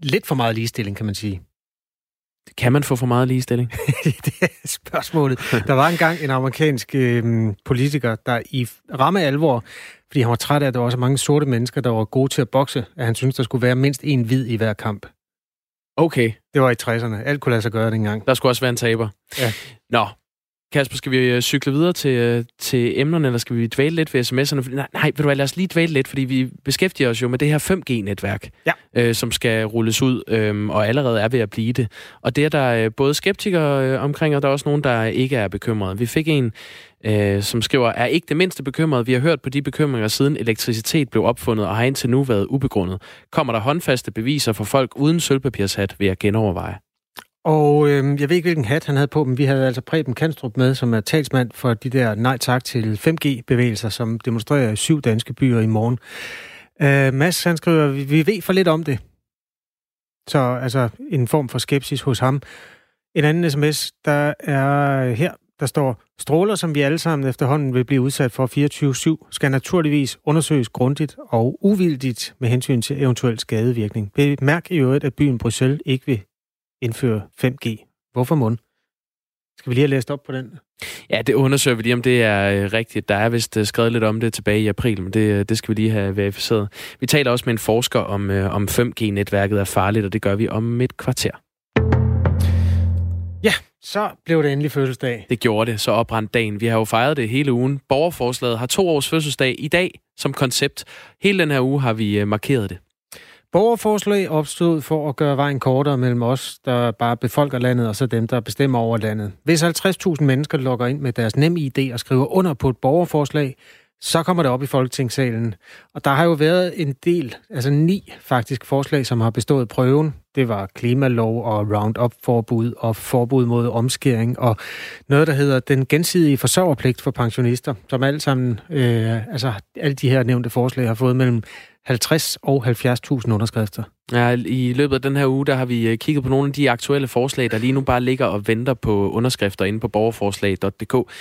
lidt for meget ligestilling, kan man sige. Kan man få for meget ligestilling? det er spørgsmålet. Der var engang en amerikansk øh, politiker, der i ramme alvor, fordi han var træt af, at der var så mange sorte mennesker, der var gode til at bokse, at han syntes, der skulle være mindst en hvid i hver kamp. Okay. Det var i 60'erne. Alt kunne lade sig gøre dengang. Der skulle også være en taber. Ja. Nå, Kasper, skal vi øh, cykle videre til, øh, til emnerne, eller skal vi dvæle lidt ved sms'erne? Nej, nej, ved du hvad, lad os lige dvæle lidt, fordi vi beskæftiger os jo med det her 5G-netværk, ja. øh, som skal rulles ud, øh, og allerede er ved at blive det. Og det er der øh, både skeptikere øh, omkring, og der er også nogen, der ikke er bekymrede. Vi fik en, øh, som skriver, er ikke det mindste bekymret. Vi har hørt på de bekymringer, siden elektricitet blev opfundet, og har indtil nu været ubegrundet. Kommer der håndfaste beviser for folk uden sølvpapirshat, ved at genoverveje? Og øh, jeg ved ikke, hvilken hat han havde på, men vi havde altså Preben Kanstrup med, som er talsmand for de der nej tak til 5G-bevægelser, som demonstrerer i syv danske byer i morgen. Øh, Mads, han skriver, vi, vi ved for lidt om det. Så altså en form for skepsis hos ham. En anden sms, der er her, der står, stråler, som vi alle sammen efterhånden vil blive udsat for 24-7, skal naturligvis undersøges grundigt og uvildigt med hensyn til eventuel skadevirkning. Bemærk i øvrigt, at byen Bruxelles ikke vil indføre 5G. Hvorfor mund? Skal vi lige have læst op på den? Ja, det undersøger vi lige, om det er øh, rigtigt. Der er vist øh, skrevet lidt om det tilbage i april, men det, øh, det skal vi lige have verificeret. Vi taler også med en forsker om, om 5G-netværket er farligt, og det gør vi om et kvarter. Ja, så blev det endelig fødselsdag. Det gjorde det, så opbrændt dagen. Vi har jo fejret det hele ugen. Borgerforslaget har to års fødselsdag i dag som koncept. Hele den her uge har vi markeret det. Borgerforslag opstod for at gøre vejen kortere mellem os, der bare befolker landet, og så dem, der bestemmer over landet. Hvis 50.000 mennesker logger ind med deres nem idé og skriver under på et borgerforslag, så kommer det op i Folketingssalen. Og der har jo været en del, altså ni faktisk forslag, som har bestået prøven. Det var klimalov og Roundup-forbud og forbud mod omskæring og noget, der hedder den gensidige forsørgerpligt for pensionister, som alle sammen, øh, altså alle de her nævnte forslag har fået mellem 50 og 70.000 underskrifter. Ja, i løbet af den her uge, der har vi øh, kigget på nogle af de aktuelle forslag, der lige nu bare ligger og venter på underskrifter inde på borgerforslag.dk.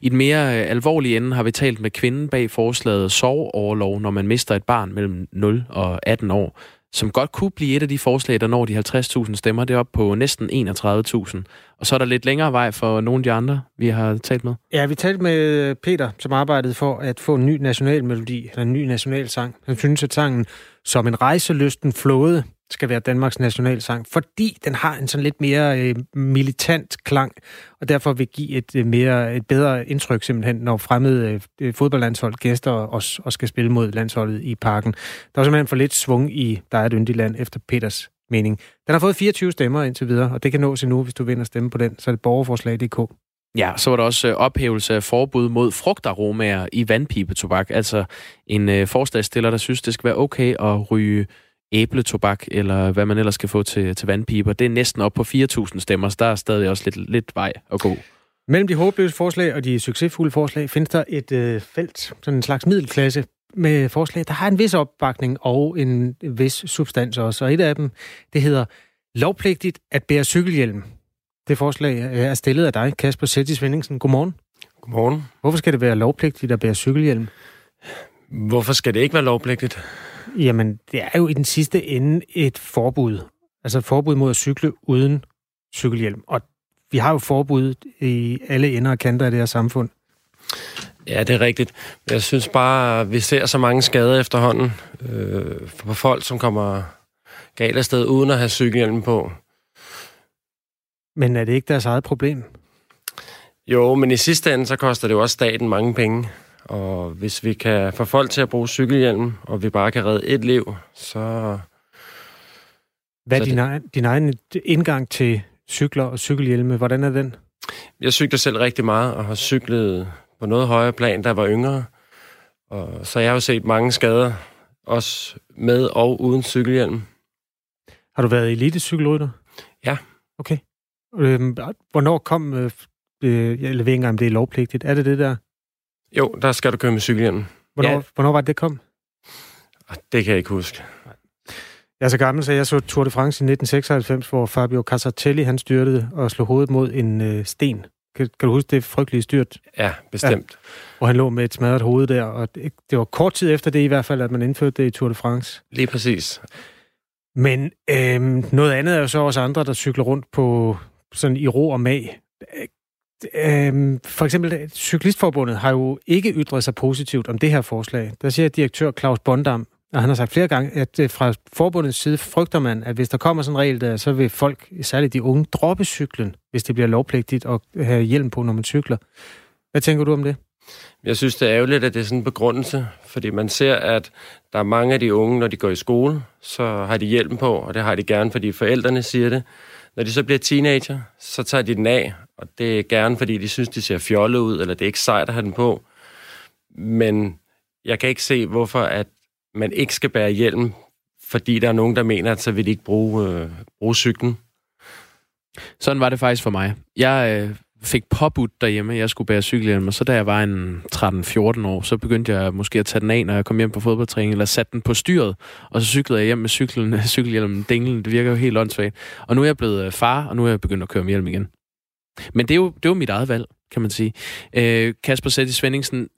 I den mere øh, alvorlige ende har vi talt med kvinden bag forslaget sovoverlov, når man mister et barn mellem 0 og 18 år som godt kunne blive et af de forslag, der når de 50.000 stemmer. Det er op på næsten 31.000. Og så er der lidt længere vej for nogle af de andre, vi har talt med. Ja, vi talte med Peter, som arbejdede for at få en ny national melodi, eller en ny nationalsang. Han synes, at sangen som en rejseløsten flåde skal være Danmarks nationalsang, fordi den har en sådan lidt mere øh, militant klang, og derfor vil give et, øh, mere, et bedre indtryk simpelthen, når fremmede øh, fodboldlandshold gæster os og skal spille mod landsholdet i parken. Der er simpelthen for lidt svung i Der er et yndigt land, efter Peters mening. Den har fået 24 stemmer indtil videre, og det kan nås endnu, hvis du vinder stemme på den, så er det borgerforslag.dk. Ja, så var der også øh, ophævelse af forbud mod frugtaromaer i vandpibetobak. Altså en øh, der synes, det skal være okay at ryge æbletobak, eller hvad man ellers skal få til, til vandpiber. Det er næsten op på 4.000 stemmer, så der er stadig også lidt, lidt vej at gå. Mellem de håbløse forslag og de succesfulde forslag findes der et øh, felt, sådan en slags middelklasse med forslag, der har en vis opbakning og en vis substans også. Og et af dem, det hedder lovpligtigt at bære cykelhjelm. Det forslag er stillet af dig, Kasper Sættis Svendingsen. Godmorgen. Godmorgen. Hvorfor skal det være lovpligtigt at bære cykelhjelm? Hvorfor skal det ikke være lovpligtigt? Jamen, det er jo i den sidste ende et forbud. Altså et forbud mod at cykle uden cykelhjelm. Og vi har jo forbud i alle ender og kanter af det her samfund. Ja, det er rigtigt. Jeg synes bare, at vi ser så mange skader efterhånden øh, for folk, som kommer galt afsted uden at have cykelhjelm på. Men er det ikke deres eget problem? Jo, men i sidste ende, så koster det jo også staten mange penge. Og hvis vi kan få folk til at bruge cykelhjelm, og vi bare kan redde et liv, så... Hvad er din, egen, din egen indgang til cykler og cykelhjelme? Hvordan er den? Jeg cykler selv rigtig meget, og har cyklet på noget højere plan, da jeg var yngre. Og så jeg har jo set mange skader, også med og uden cykelhjelm. Har du været elitecykelrytter? Ja. Okay. Øhm, hvornår kom, øh, øh, jeg ved ikke engang, om det er lovpligtigt. Er det det der? Jo, der skal du køre med cykelhjelm. Hvornår, Ja. hvornår var det, det kom? Det kan jeg ikke huske. Jeg er så gammel, så jeg så Tour de France i 1996, hvor Fabio Casartelli han styrtede og slog hovedet mod en øh, sten. Kan, kan du huske det frygtelige styrt, Ja, bestemt. hvor han lå med et smadret hoved der? Og det, det var kort tid efter det i hvert fald, at man indførte det i Tour de France. Lige præcis. Men øhm, noget andet er jo så også andre, der cykler rundt på sådan i ro og mag. Øhm, for eksempel, Cyklistforbundet har jo ikke ytret sig positivt om det her forslag. Der siger direktør Claus Bondam, og han har sagt flere gange, at øh, fra forbundets side frygter man, at hvis der kommer sådan en regel der, så vil folk, særligt de unge, droppe cyklen, hvis det bliver lovpligtigt at have hjelm på, når man cykler. Hvad tænker du om det? Jeg synes, det er ærgerligt, at det er sådan en begrundelse, fordi man ser, at der er mange af de unge, når de går i skole, så har de hjelm på, og det har de gerne, fordi forældrene siger det. Når de så bliver teenager, så tager de den af, og det er gerne, fordi de synes, de ser fjollet ud, eller det er ikke sejt at have den på. Men jeg kan ikke se, hvorfor at man ikke skal bære hjelm, fordi der er nogen, der mener, at så vil de ikke bruge, øh, bruge cyklen. Sådan var det faktisk for mig. Jeg øh, fik påbudt derhjemme, at jeg skulle bære cykelhjelm, og så da jeg var en 13-14 år, så begyndte jeg måske at tage den af, når jeg kom hjem på fodboldtræning, eller satte den på styret, og så cyklede jeg hjem med cyklen, cykelhjelmen dinglen. Det virker jo helt åndssvagt. Og nu er jeg blevet øh, far, og nu er jeg begyndt at køre med hjelm igen. Men det er jo, det er jo mit eget valg, kan man sige. Øh, Kasper Sætti Svendingsen,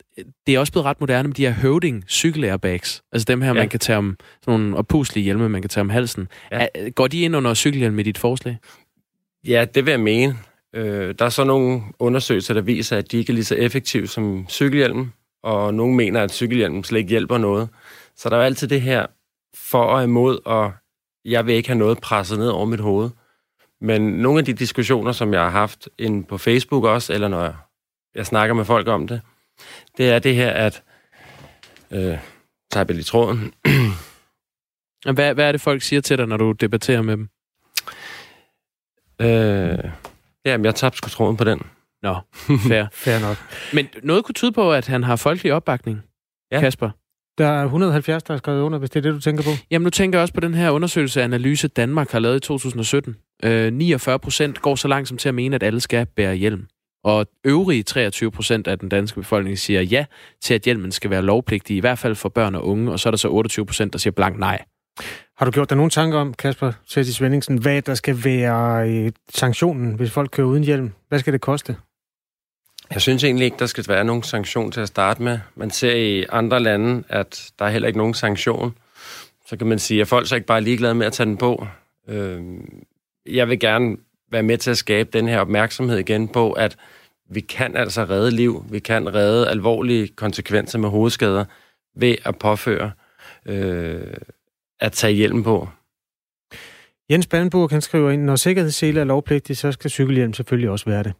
det er også blevet ret moderne med de her høvding cykelairbags. Altså dem her, ja. Man kan tage om, sådan nogle opuslige hjelme, man kan tage om halsen. Ja. Ja. Går de ind under cykelhjelm med dit forslag? Ja, det vil jeg mene. Øh, der er så nogle undersøgelser, der viser, at de ikke er lige så effektive som cykelhjelmen, og nogle mener, at cykelhjelmen slet ikke hjælper noget. Så der er altid det her for og imod, og jeg vil ikke have noget presset ned over mit hoved. Men nogle af de diskussioner, som jeg har haft inde på Facebook også, eller når jeg, jeg snakker med folk om det, det er det her, at... Øh, tager jeg lige tråden. Hvad, hvad er det, folk siger til dig, når du debatterer med dem? Øh, jamen, jeg tabte sgu tråden på den. Nå, fair. Fair nok. Men noget kunne tyde på, at han har folkelig opbakning, ja. Ja. Kasper. Der er 170, der er skrevet under, hvis det er det, du tænker på. Jamen, nu tænker jeg også på den her undersøgelse, Analyse Danmark har lavet i 2017. Øh, 49 procent går så langt som til at mene, at alle skal bære hjelm. Og øvrige 23 procent af den danske befolkning siger ja til, at hjelmen skal være lovpligtig, i hvert fald for børn og unge. Og så er der så 28 procent, der siger blank nej. Har du gjort dig nogle tanker om, Kasper Sætti Svendingsen, hvad der skal være øh, sanktionen, hvis folk kører uden hjelm? Hvad skal det koste? Jeg synes egentlig ikke, der skal være nogen sanktion til at starte med. Man ser i andre lande, at der er heller ikke nogen sanktion. Så kan man sige, at folk så ikke bare er ligeglade med at tage den på. Øh, jeg vil gerne være med til at skabe den her opmærksomhed igen på, at vi kan altså redde liv. Vi kan redde alvorlige konsekvenser med hovedskader ved at påføre øh, at tage hjelm på. Jens Brandenburg, han skriver ind, når sikkerhedssele er lovpligtig, så skal cykelhjelm selvfølgelig også være det.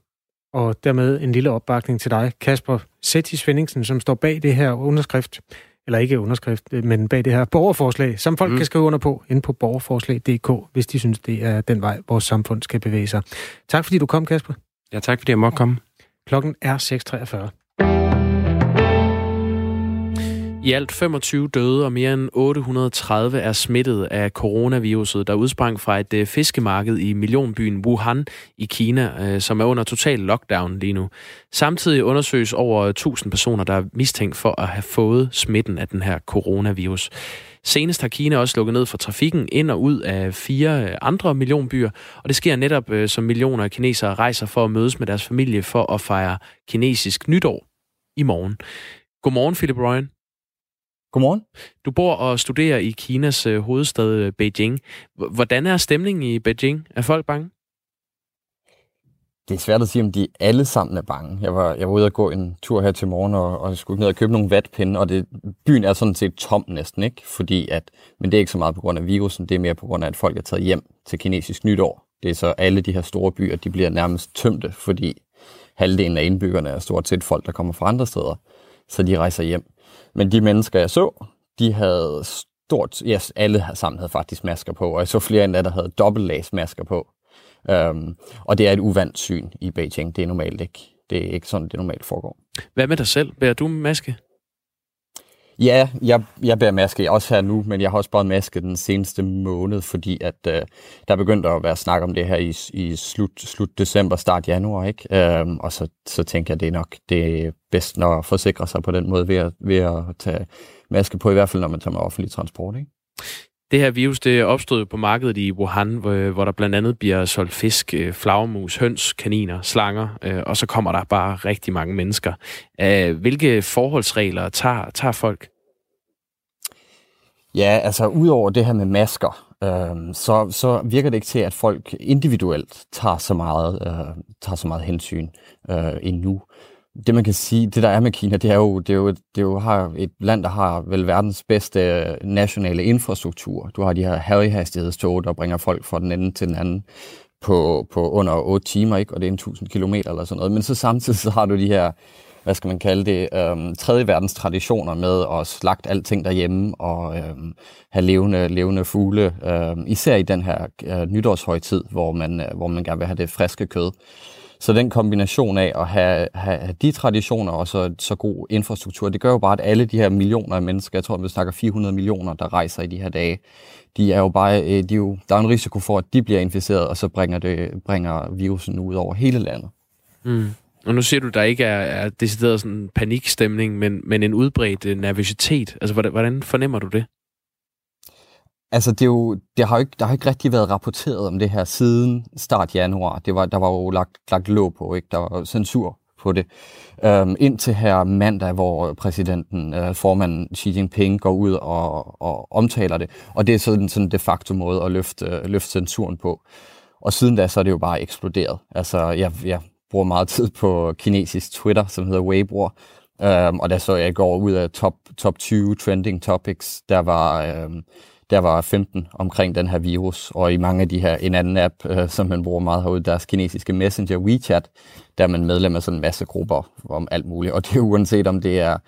Og dermed en lille opbakning til dig, Kasper Sætti Svendingsen, som står bag det her underskrift, eller ikke underskrift, men bag det her borgerforslag, som folk mm. kan skrive under på inde på borgerforslag.dk, hvis de synes, det er den vej, vores samfund skal bevæge sig. Tak fordi du kom, Kasper. Ja, tak fordi jeg måtte komme. Klokken er 6.43. I alt 25 døde og mere end 830 er smittet af coronaviruset, der udsprang fra et øh, fiskemarked i millionbyen Wuhan i Kina, øh, som er under total lockdown lige nu. Samtidig undersøges over 1000 personer, der er mistænkt for at have fået smitten af den her coronavirus. Senest har Kina også lukket ned for trafikken ind og ud af fire øh, andre millionbyer, og det sker netop som millioner af kinesere rejser for at mødes med deres familie for at fejre kinesisk nytår i morgen. Godmorgen, Philip Ryan. Godmorgen. Du bor og studerer i Kinas øh, hovedstad øh, Beijing. Hvordan er stemningen i Beijing? Er folk bange? Det er svært at sige, om de alle sammen er bange. Jeg var, jeg var ude og gå en tur her til morgen, og, og skulle ned og købe nogle vatpinde, og det, byen er sådan set tom næsten, ikke? Fordi at, men det er ikke så meget på grund af virusen, det er mere på grund af, at folk er taget hjem til kinesisk nytår. Det er så alle de her store byer, de bliver nærmest tømte, fordi halvdelen af indbyggerne er stort set folk, der kommer fra andre steder, så de rejser hjem. Men de mennesker, jeg så, de havde stort, yes, alle sammen havde faktisk masker på, og jeg så flere endda, der havde dobbeltlags masker på. Um, og det er et uvandt syn i Beijing. Det er normalt ikke. Det er ikke sådan, det normalt foregår. Hvad med dig selv? Bærer du maske? Ja, jeg, jeg bærer maske også her nu, men jeg har også båret maske den seneste måned, fordi at øh, der begyndte at være snak om det her i, i slut, slut december, start januar, ikke? Øhm, og så, så tænker jeg, det er nok det er bedst at forsikre sig på den måde ved at, ved at tage maske på, i hvert fald når man tager med offentlig transport, ikke? Det her virus, det opstod på markedet i Wuhan, hvor, der blandt andet bliver solgt fisk, øh, flagermus, høns, kaniner, slanger, øh, og så kommer der bare rigtig mange mennesker. Øh, hvilke forholdsregler tager, tager folk? Ja, altså udover det her med masker, øh, så, så virker det ikke til, at folk individuelt tager så meget, øh, tager så meget hensyn øh, endnu det man kan sige, det der er med Kina, det er jo, det er jo, det er jo har et land, der har vel verdens bedste øh, nationale infrastruktur. Du har de her højhastighedstog, der bringer folk fra den ende til den anden på, på under 8 timer, ikke? og det er en 1000 kilometer eller sådan noget. Men så samtidig så har du de her, hvad skal man kalde det, øhm, tredje verdens traditioner med at slagte alting derhjemme og øhm, have levende, levende fugle, øhm, især i den her øh, nytårshøjtid, hvor man, øh, hvor man gerne vil have det friske kød. Så den kombination af at have, have, de traditioner og så, så god infrastruktur, det gør jo bare, at alle de her millioner af mennesker, jeg tror, vi snakker 400 millioner, der rejser i de her dage, de er jo bare, øh, de er jo, der er en risiko for, at de bliver inficeret, og så bringer, det, bringer virusen ud over hele landet. Mm. Og nu siger du, der ikke er, er decideret sådan panikstemning, men, men en udbredt øh, nervøsitet. Altså, hvordan, hvordan fornemmer du det? Altså, det, er jo, det har jo ikke, der har ikke rigtig været rapporteret om det her siden start januar. Det var, der var jo lagt, lagt låg på, ikke? Der var censur på det. Øhm, indtil her mandag, hvor præsidenten, øh, formanden Xi Jinping, går ud og, og omtaler det. Og det er sådan, sådan de facto måde at løfte, øh, løfte censuren på. Og siden da, så er det jo bare eksploderet. Altså, jeg, jeg bruger meget tid på kinesisk Twitter, som hedder Weibo, øhm, og der så jeg går ud af top, top 20 trending topics, der var... Øhm, der var 15 omkring den her virus, og i mange af de her, en anden app, øh, som man bruger meget herude, deres kinesiske messenger WeChat, der er man medlem af sådan en masse grupper om alt muligt, og det er uanset om det er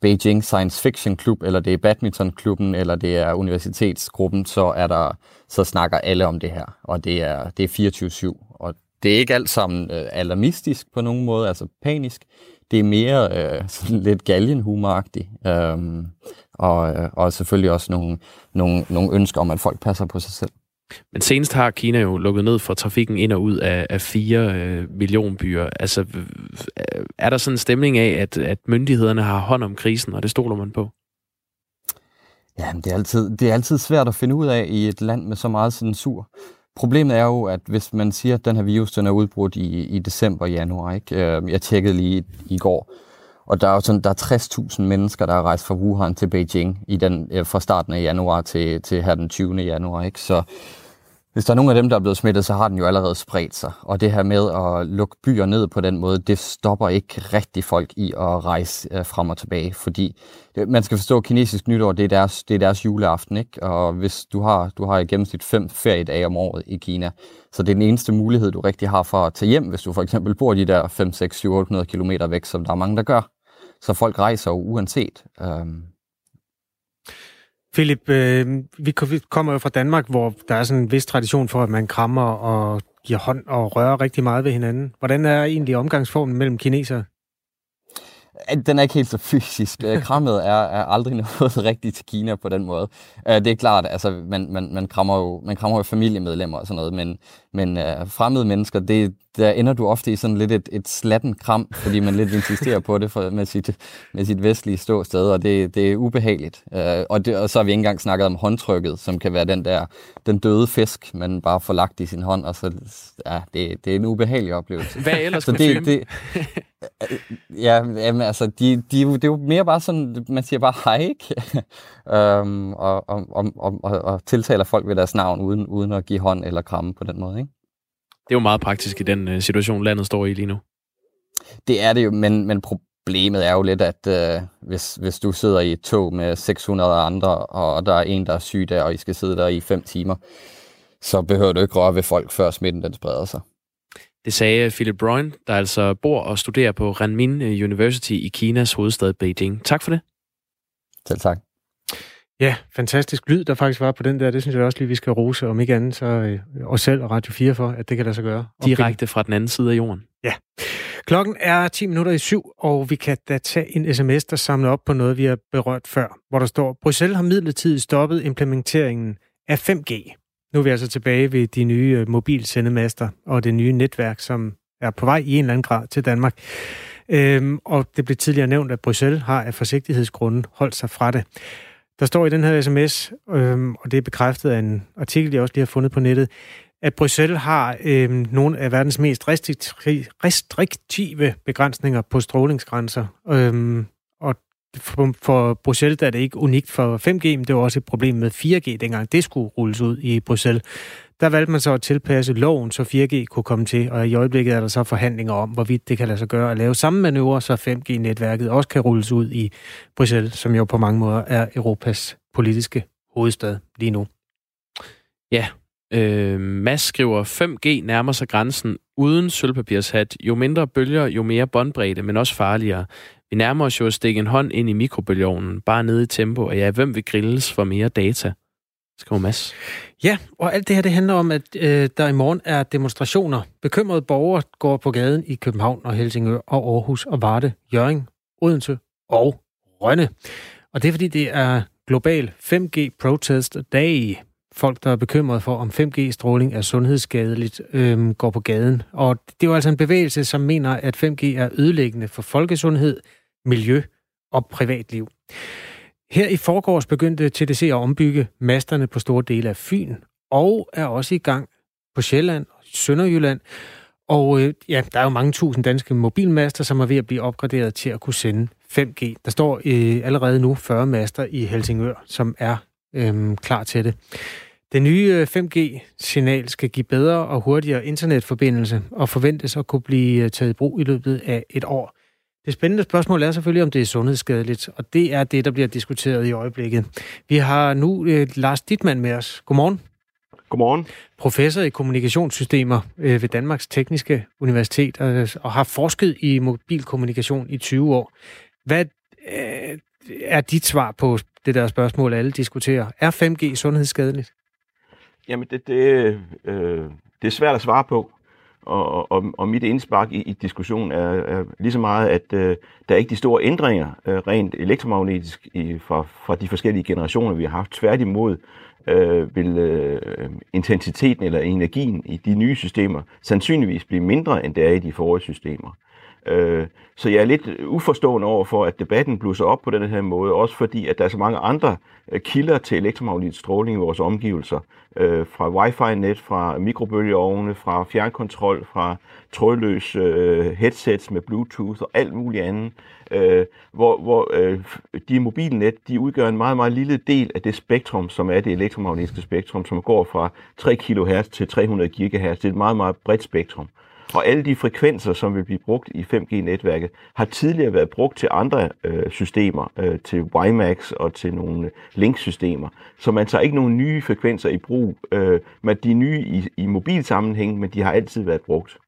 Beijing Science Fiction Club, eller det er badmintonklubben, eller det er universitetsgruppen, så er der, så snakker alle om det her, og det er, det er 24-7, og det er ikke alt sammen øh, alarmistisk på nogen måde, altså panisk, det er mere øh, sådan lidt galgenhumoragtigt. Øhm, og, øh, og selvfølgelig også nogle, nogle, nogle ønsker om, at folk passer på sig selv. Men senest har Kina jo lukket ned for trafikken ind og ud af, af fire øh, millionbyer. Altså, er der sådan en stemning af, at, at myndighederne har hånd om krisen, og det stoler man på? Ja, det er, altid, det er altid svært at finde ud af i et land med så meget censur. Problemet er jo, at hvis man siger, at den her virus den er udbrudt i, i december januar, ikke? Øh, jeg tjekkede lige i går, og der er jo sådan, der er 60.000 mennesker, der har rejst fra Wuhan til Beijing i den, øh, fra starten af januar til, til her den 20. januar. Ikke? Så hvis der er nogen af dem, der er blevet smittet, så har den jo allerede spredt sig. Og det her med at lukke byer ned på den måde, det stopper ikke rigtig folk i at rejse øh, frem og tilbage. Fordi man skal forstå, at kinesisk nytår, det er deres, det er deres juleaften. Ikke? Og hvis du har, du har i gennemsnit fem feriedage om året i Kina, så det er den eneste mulighed, du rigtig har for at tage hjem, hvis du for eksempel bor de der 5, 6, 7, 800 km væk, som der er mange, der gør. Så folk rejser jo uanset. Øhm. Philip, øh, vi kommer jo fra Danmark, hvor der er sådan en vis tradition for, at man krammer og giver hånd og rører rigtig meget ved hinanden. Hvordan er egentlig omgangsformen mellem kinesere? Den er ikke helt så fysisk. Øh, krammet er, er aldrig noget rigtigt til Kina på den måde. Øh, det er klart, altså man, man, man, krammer jo, man krammer jo familiemedlemmer og sådan noget, men, men uh, fremmede mennesker, det, der ender du ofte i sådan lidt et, et slatten kram, fordi man lidt insisterer på det for, med, sit, med sit vestlige ståsted, og det, det er ubehageligt. Uh, og, det, og så har vi ikke engang snakket om håndtrykket, som kan være den der den døde fisk, man bare får lagt i sin hånd, og så ja, det, det er en ubehagelig oplevelse. Hvad er ellers så det, det, Ja, jamen, altså, de, de, det er jo mere bare sådan, man siger bare hej, ikke? um, og, og, og, og, og tiltaler folk ved deres navn, uden, uden at give hånd eller kramme på den måde, ikke? Det er jo meget praktisk i den uh, situation, landet står i lige nu. Det er det jo, men, men problemet er jo lidt, at uh, hvis, hvis du sidder i et tog med 600 andre, og der er en, der er syg der, og I skal sidde der i fem timer, så behøver du ikke røre ved folk, før smitten den spreder sig. Det sagde Philip Brøn, der altså bor og studerer på Renmin University i Kinas hovedstad Beijing. Tak for det. Selv tak. Ja, fantastisk lyd, der faktisk var på den der. Det synes jeg også lige, vi skal rose, om ikke andet, så øh, os selv og Radio 4 for, at det kan lade sig gøre. Direkte fra den anden side af jorden. Ja. Klokken er 10 minutter i syv, og vi kan da tage en sms, der samler op på noget, vi har berørt før, hvor der står, Bruxelles har midlertidigt stoppet implementeringen af 5G. Nu er vi altså tilbage ved de nye øh, mobilsendemaster og det nye netværk, som er på vej i en eller anden grad til Danmark. Øhm, og det blev tidligere nævnt, at Bruxelles har af forsigtighedsgrunden holdt sig fra det. Der står i den her sms, øhm, og det er bekræftet af en artikel, jeg også lige har fundet på nettet, at Bruxelles har øhm, nogle af verdens mest restriktive begrænsninger på strålingsgrænser. Øhm, og for, for Bruxelles der er det ikke unikt for 5G, men det var også et problem med 4G, dengang det skulle rulles ud i Bruxelles. Der valgte man så at tilpasse loven, så 4G kunne komme til, og i øjeblikket er der så forhandlinger om, hvorvidt det kan lade sig gøre at lave samme manøvre, så 5G-netværket også kan rulles ud i Bruxelles, som jo på mange måder er Europas politiske hovedstad lige nu. Ja, øh, Mads skriver, 5G nærmer sig grænsen uden sølvpapirshat. Jo mindre bølger, jo mere båndbredde, men også farligere. Vi nærmer os jo at stikke en hånd ind i mikrobølgeovnen, bare nede i tempo, og ja, hvem vil grilles for mere data? Skriver Mads. Ja, og alt det her det handler om, at øh, der i morgen er demonstrationer. Bekymrede borgere går på gaden i København og Helsingør og Aarhus og Varde, Jørgen, Odense og Rønne. Og det er fordi, det er global 5G Protest Day. Folk, der er bekymrede for, om 5G-stråling er sundhedsskadeligt, øh, går på gaden. Og det er jo altså en bevægelse, som mener, at 5G er ødelæggende for folkesundhed, miljø og privatliv. Her i forgårs begyndte TDC at ombygge masterne på store dele af Fyn, og er også i gang på Sjælland og Sønderjylland. Og øh, ja, der er jo mange tusind danske mobilmaster, som er ved at blive opgraderet til at kunne sende 5G. Der står øh, allerede nu 40 master i Helsingør, som er øh, klar til det. Det nye øh, 5G-signal skal give bedre og hurtigere internetforbindelse og forventes at kunne blive øh, taget i brug i løbet af et år. Det spændende spørgsmål er selvfølgelig, om det er sundhedsskadeligt, og det er det, der bliver diskuteret i øjeblikket. Vi har nu øh, Lars Dittmann med os. Godmorgen. Godmorgen. Professor i kommunikationssystemer øh, ved Danmarks Tekniske Universitet og, og har forsket i mobilkommunikation i 20 år. Hvad øh, er dit svar på det der spørgsmål, alle diskuterer? Er 5G sundhedsskadeligt? Jamen, det, det, øh, det er svært at svare på. Og, og, og mit indspark i, i diskussionen er, er lige så meget, at øh, der er ikke de store ændringer øh, rent elektromagnetisk i, fra, fra de forskellige generationer, vi har haft. Tværtimod øh, vil øh, intensiteten eller energien i de nye systemer sandsynligvis blive mindre, end det er i de forrige systemer. Øh, så jeg er lidt uforstående over for, at debatten blusser op på den her måde, også fordi, at der er så mange andre øh, kilder til elektromagnetisk stråling i vores omgivelser, øh, fra wifi-net, fra mikrobølgeovne, fra fjernkontrol, fra trådløse øh, headsets med bluetooth og alt muligt andet, øh, hvor, hvor de mobilnet, de udgør en meget, meget lille del af det spektrum, som er det elektromagnetiske spektrum, som går fra 3 kHz til 300 GHz. Det er et meget, meget bredt spektrum. Og alle de frekvenser, som vil blive brugt i 5G-netværket, har tidligere været brugt til andre øh, systemer, øh, til WiMAX og til nogle linksystemer. Så man tager ikke nogen nye frekvenser i brug, øh, men de er nye i, i mobilsammenhæng, men de har altid været brugt.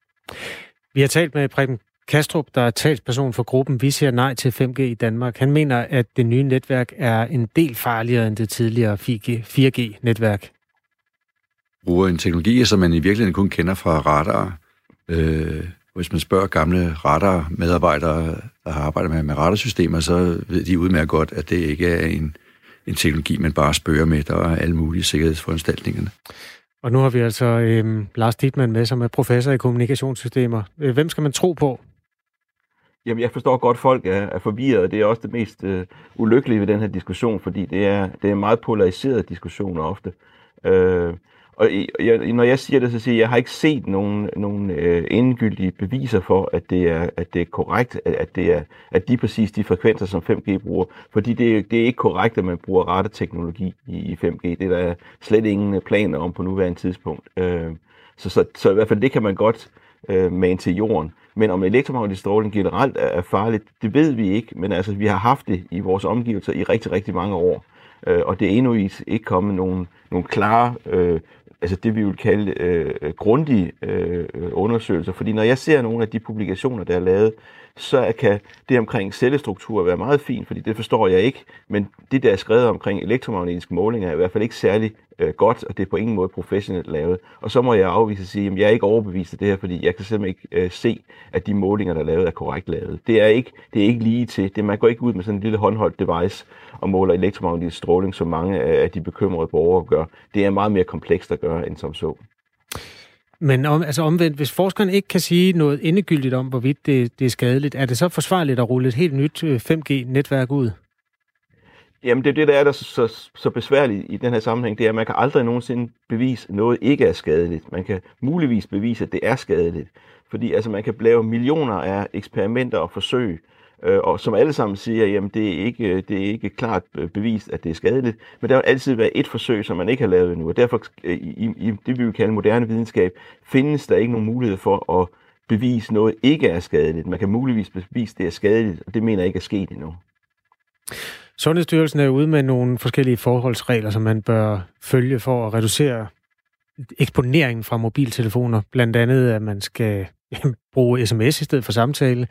Vi har talt med Preben Kastrup, der er talsperson for gruppen Vi siger nej til 5G i Danmark. Han mener, at det nye netværk er en del farligere end det tidligere 4G-netværk. Bruger en teknologi, som man i virkeligheden kun kender fra radar, Øh, hvis man spørger gamle radar-medarbejdere, der har arbejdet med, med radarsystemer, så ved de udmærket godt, at det ikke er en, en teknologi, man bare spørger med. Der er alle mulige sikkerhedsforanstaltningerne. Og nu har vi altså øh, Lars Dittmann med, som er professor i kommunikationssystemer. Øh, hvem skal man tro på? Jamen, jeg forstår godt, at folk er, er forvirret, og det er også det mest øh, ulykkelige ved den her diskussion, fordi det er, det er en meget polariseret diskussion ofte. Øh, og jeg, når jeg siger det, så siger jeg, at jeg har ikke set nogen, nogen øh, endegyldige beviser for, at det er, at det er korrekt, at, at det er at de præcis de frekvenser, som 5G bruger. Fordi det, det er ikke korrekt, at man bruger rette teknologi i, i 5G. Det er der slet ingen planer om på nuværende tidspunkt. Øh, så, så, så i hvert fald det kan man godt øh, mane til jorden. Men om elektromagnetisk stråling generelt er, er farligt, det ved vi ikke. Men altså, vi har haft det i vores omgivelser i rigtig, rigtig mange år. Øh, og det er endnu ikke kommet nogen, nogle klare øh, altså det, vi vil kalde øh, grundige øh, øh, undersøgelser. Fordi når jeg ser nogle af de publikationer, der er lavet så kan det omkring cellestruktur være meget fint, fordi det forstår jeg ikke, men det, der er skrevet omkring elektromagnetiske målinger, er i hvert fald ikke særlig øh, godt, og det er på ingen måde professionelt lavet. Og så må jeg afvise at sige, at jeg er ikke overbevist af det her, fordi jeg kan simpelthen ikke øh, se, at de målinger, der er lavet, er korrekt lavet. Det er ikke, det er ikke lige til. Det, man går ikke ud med sådan en lille håndholdt device og måler elektromagnetisk stråling, som mange af de bekymrede borgere gør. Det er meget mere komplekst at gøre end som så. Men om, altså omvendt, hvis forskeren ikke kan sige noget endegyldigt om, hvorvidt det, det er skadeligt, er det så forsvarligt at rulle et helt nyt øh, 5G-netværk ud? Jamen det er det, der er der så, så besværligt i den her sammenhæng, det er, at man kan aldrig nogensinde bevise, at noget ikke er skadeligt. Man kan muligvis bevise, at det er skadeligt. Fordi altså, man kan lave millioner af eksperimenter og forsøg, øh, og som alle sammen siger, jamen det er ikke, øh, det er ikke klart øh, bevist, at det er skadeligt, men der vil altid være et forsøg, som man ikke har lavet endnu, og derfor øh, i, i det, vi vil kalde moderne videnskab, findes der ikke nogen mulighed for at bevise noget ikke er skadeligt. Man kan muligvis bevise, at det er skadeligt, og det mener jeg ikke er sket endnu. Sundhedsstyrelsen er ude med nogle forskellige forholdsregler, som man bør følge for at reducere eksponeringen fra mobiltelefoner. Blandt andet, at man skal bruge sms i stedet for samtale,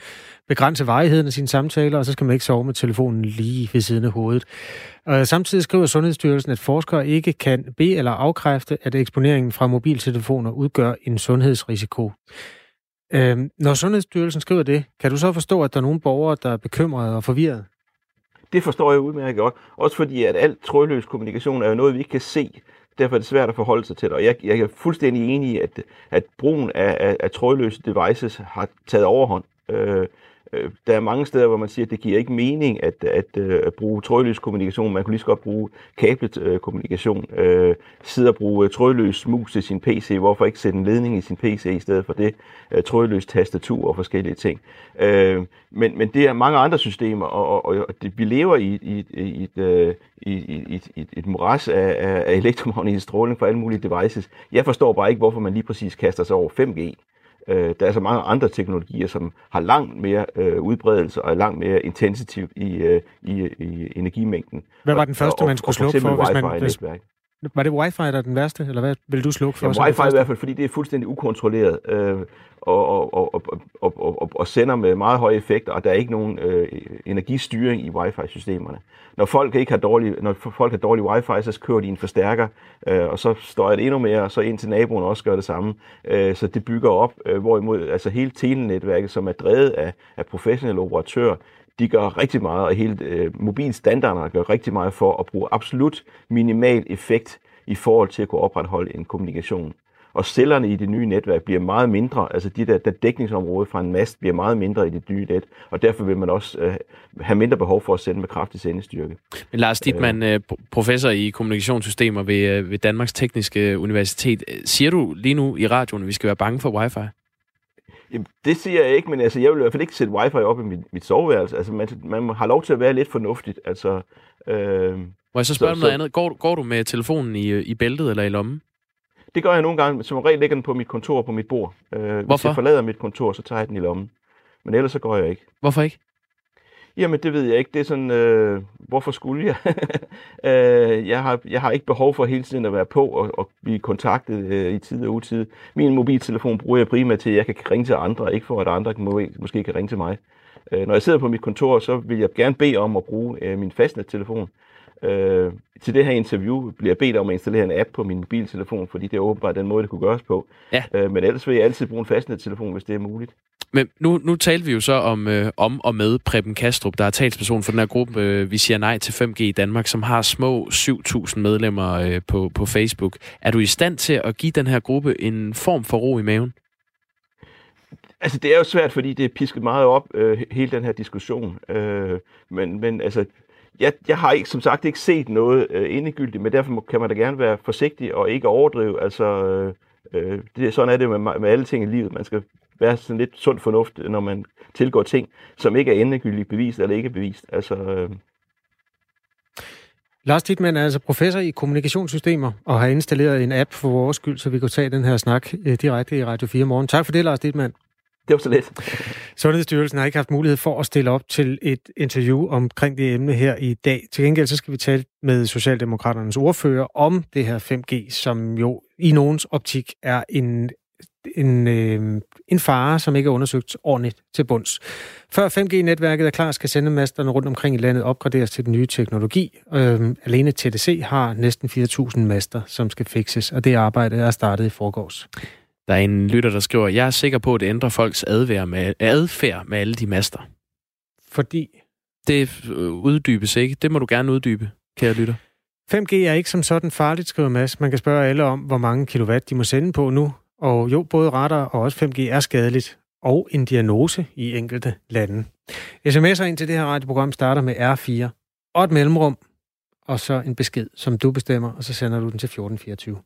begrænse varigheden af sine samtaler, og så skal man ikke sove med telefonen lige ved siden af hovedet. Og samtidig skriver Sundhedsstyrelsen, at forskere ikke kan bede eller afkræfte, at eksponeringen fra mobiltelefoner udgør en sundhedsrisiko. Øhm, når Sundhedsstyrelsen skriver det, kan du så forstå, at der er nogle borgere, der er bekymrede og forvirrede? Det forstår jeg udmærket godt. Også fordi, at alt trådløs kommunikation er jo noget, vi ikke kan se. Derfor er det svært at forholde sig til det. Og jeg, jeg er fuldstændig enig i, at, at brugen af, af, af trådløse devices har taget overhånd. Øh, Øh, der er mange steder, hvor man siger, at det giver ikke mening at, at, øh, at bruge trådløs kommunikation. Man kunne lige så godt bruge kablet øh, kommunikation. Øh, sidde og bruge øh, trådløs mus til sin PC. Hvorfor ikke sætte en ledning i sin PC i stedet for det? Øh, trådløs tastatur og forskellige ting. Øh, men, men det er mange andre systemer, og, og, og det, vi lever i, i, i, et, øh, i, i, i et moras af, af elektromagnetisk stråling for alle mulige devices. Jeg forstår bare ikke, hvorfor man lige præcis kaster sig over 5G. Øh, der er så mange andre teknologier, som har langt mere øh, udbredelse og er langt mere intensiv i, øh, i, i energimængden. Hvad var den første, og, man skulle slukke for, hvis man... Hvis, var det wifi, der er den værste, eller hvad vil du slukke for? Ja, wifi i hvert fald, fordi det er fuldstændig ukontrolleret. Øh, og, og, og, og, og, og sender med meget høje effekter, og der er ikke nogen øh, energistyring i wifi-systemerne. Når folk ikke har dårlig, når folk har dårlig wifi, så kører de en forstærker, øh, og så står det endnu mere, og så ind til naboen også gør det samme. Øh, så det bygger op, øh, hvorimod altså hele telenetværket, som er drevet af, af professionelle operatører, de gør rigtig meget, og hele øh, mobilstandarderne gør rigtig meget for at bruge absolut minimal effekt i forhold til at kunne opretholde en kommunikation og cellerne i det nye netværk bliver meget mindre, altså de der, der dækningsområde fra en mast bliver meget mindre i det nye net, og derfor vil man også øh, have mindre behov for at sende med kraftig sendestyrke. Men Lars Dittmann, øh, professor i kommunikationssystemer ved, øh, ved Danmarks Tekniske Universitet, siger du lige nu i radioen, at vi skal være bange for wifi? Jamen, det siger jeg ikke, men altså, jeg vil i hvert fald ikke sætte wifi op i mit, mit soveværelse. Altså, man, man har lov til at være lidt fornuftigt. Altså, øh, Må jeg så spørge så, om noget så, andet? Går, går du med telefonen i, i bæltet eller i lommen? Det gør jeg nogle gange. Som regel ligger den på mit kontor på mit bord. Øh, Hvorfor? Hvis jeg forlader mit kontor, så tager jeg den i lommen. Men ellers så går jeg ikke. Hvorfor ikke? Jamen, det ved jeg ikke. Det er sådan, øh, hvorfor skulle jeg? øh, jeg, har, jeg har ikke behov for hele tiden at være på og, og blive kontaktet øh, i tid og utid. Min mobiltelefon bruger jeg primært til, at jeg kan ringe til andre, ikke for at andre må, måske kan ringe til mig. Øh, når jeg sidder på mit kontor, så vil jeg gerne bede om at bruge øh, min fastnettelefon. Øh, til det her interview bliver jeg bedt om at installere en app på min mobiltelefon, fordi det er åbenbart den måde, det kunne gøres på. Ja. Øh, men ellers vil jeg altid bruge en fastnettelefon, hvis det er muligt. Men nu, nu talte vi jo så om, øh, om og med Preben Kastrup, der er talsperson for den her gruppe, øh, vi siger nej til 5G i Danmark, som har små 7.000 medlemmer øh, på, på Facebook. Er du i stand til at give den her gruppe en form for ro i maven? Altså, det er jo svært, fordi det er pisket meget op, øh, hele den her diskussion. Øh, men, men altså, jeg, jeg har ikke, som sagt ikke set noget øh, endegyldigt, men derfor kan man da gerne være forsigtig og ikke overdrive. Altså, øh, øh det, sådan er det med, med alle ting i livet. Man skal være sådan lidt sund fornuft, når man tilgår ting, som ikke er endegyldigt bevist eller ikke bevist. Altså, øh... Lars Dittmann er altså professor i kommunikationssystemer og har installeret en app for vores skyld, så vi kan tage den her snak øh, direkte i Radio 4 morgen. Tak for det, Lars Dittmann. Det var så lidt. Sundhedsstyrelsen har ikke haft mulighed for at stille op til et interview omkring det emne her i dag. Til gengæld så skal vi tale med Socialdemokraternes ordfører om det her 5G, som jo i nogens optik er en en, øh, en fare, som ikke er undersøgt ordentligt til bunds. Før 5G-netværket er klar, skal sendemasterne rundt omkring i landet opgraderes til den nye teknologi. Øh, alene TDC har næsten 4.000 master, som skal fikses, og det arbejde er startet i forgårs. Der er en lytter, der skriver, jeg er sikker på, at det ændrer folks adfærd med, adfærd med alle de master. Fordi? Det øh, uddybes ikke. Det må du gerne uddybe, kære lytter. 5G er ikke som sådan farligt, skriver Mads. Man kan spørge alle om, hvor mange kilowatt de må sende på nu. Og jo, både radar og også 5G er skadeligt, og en diagnose i enkelte lande. SMS'er ind til det her radioprogram starter med R4 og et mellemrum, og så en besked, som du bestemmer, og så sender du den til 1424.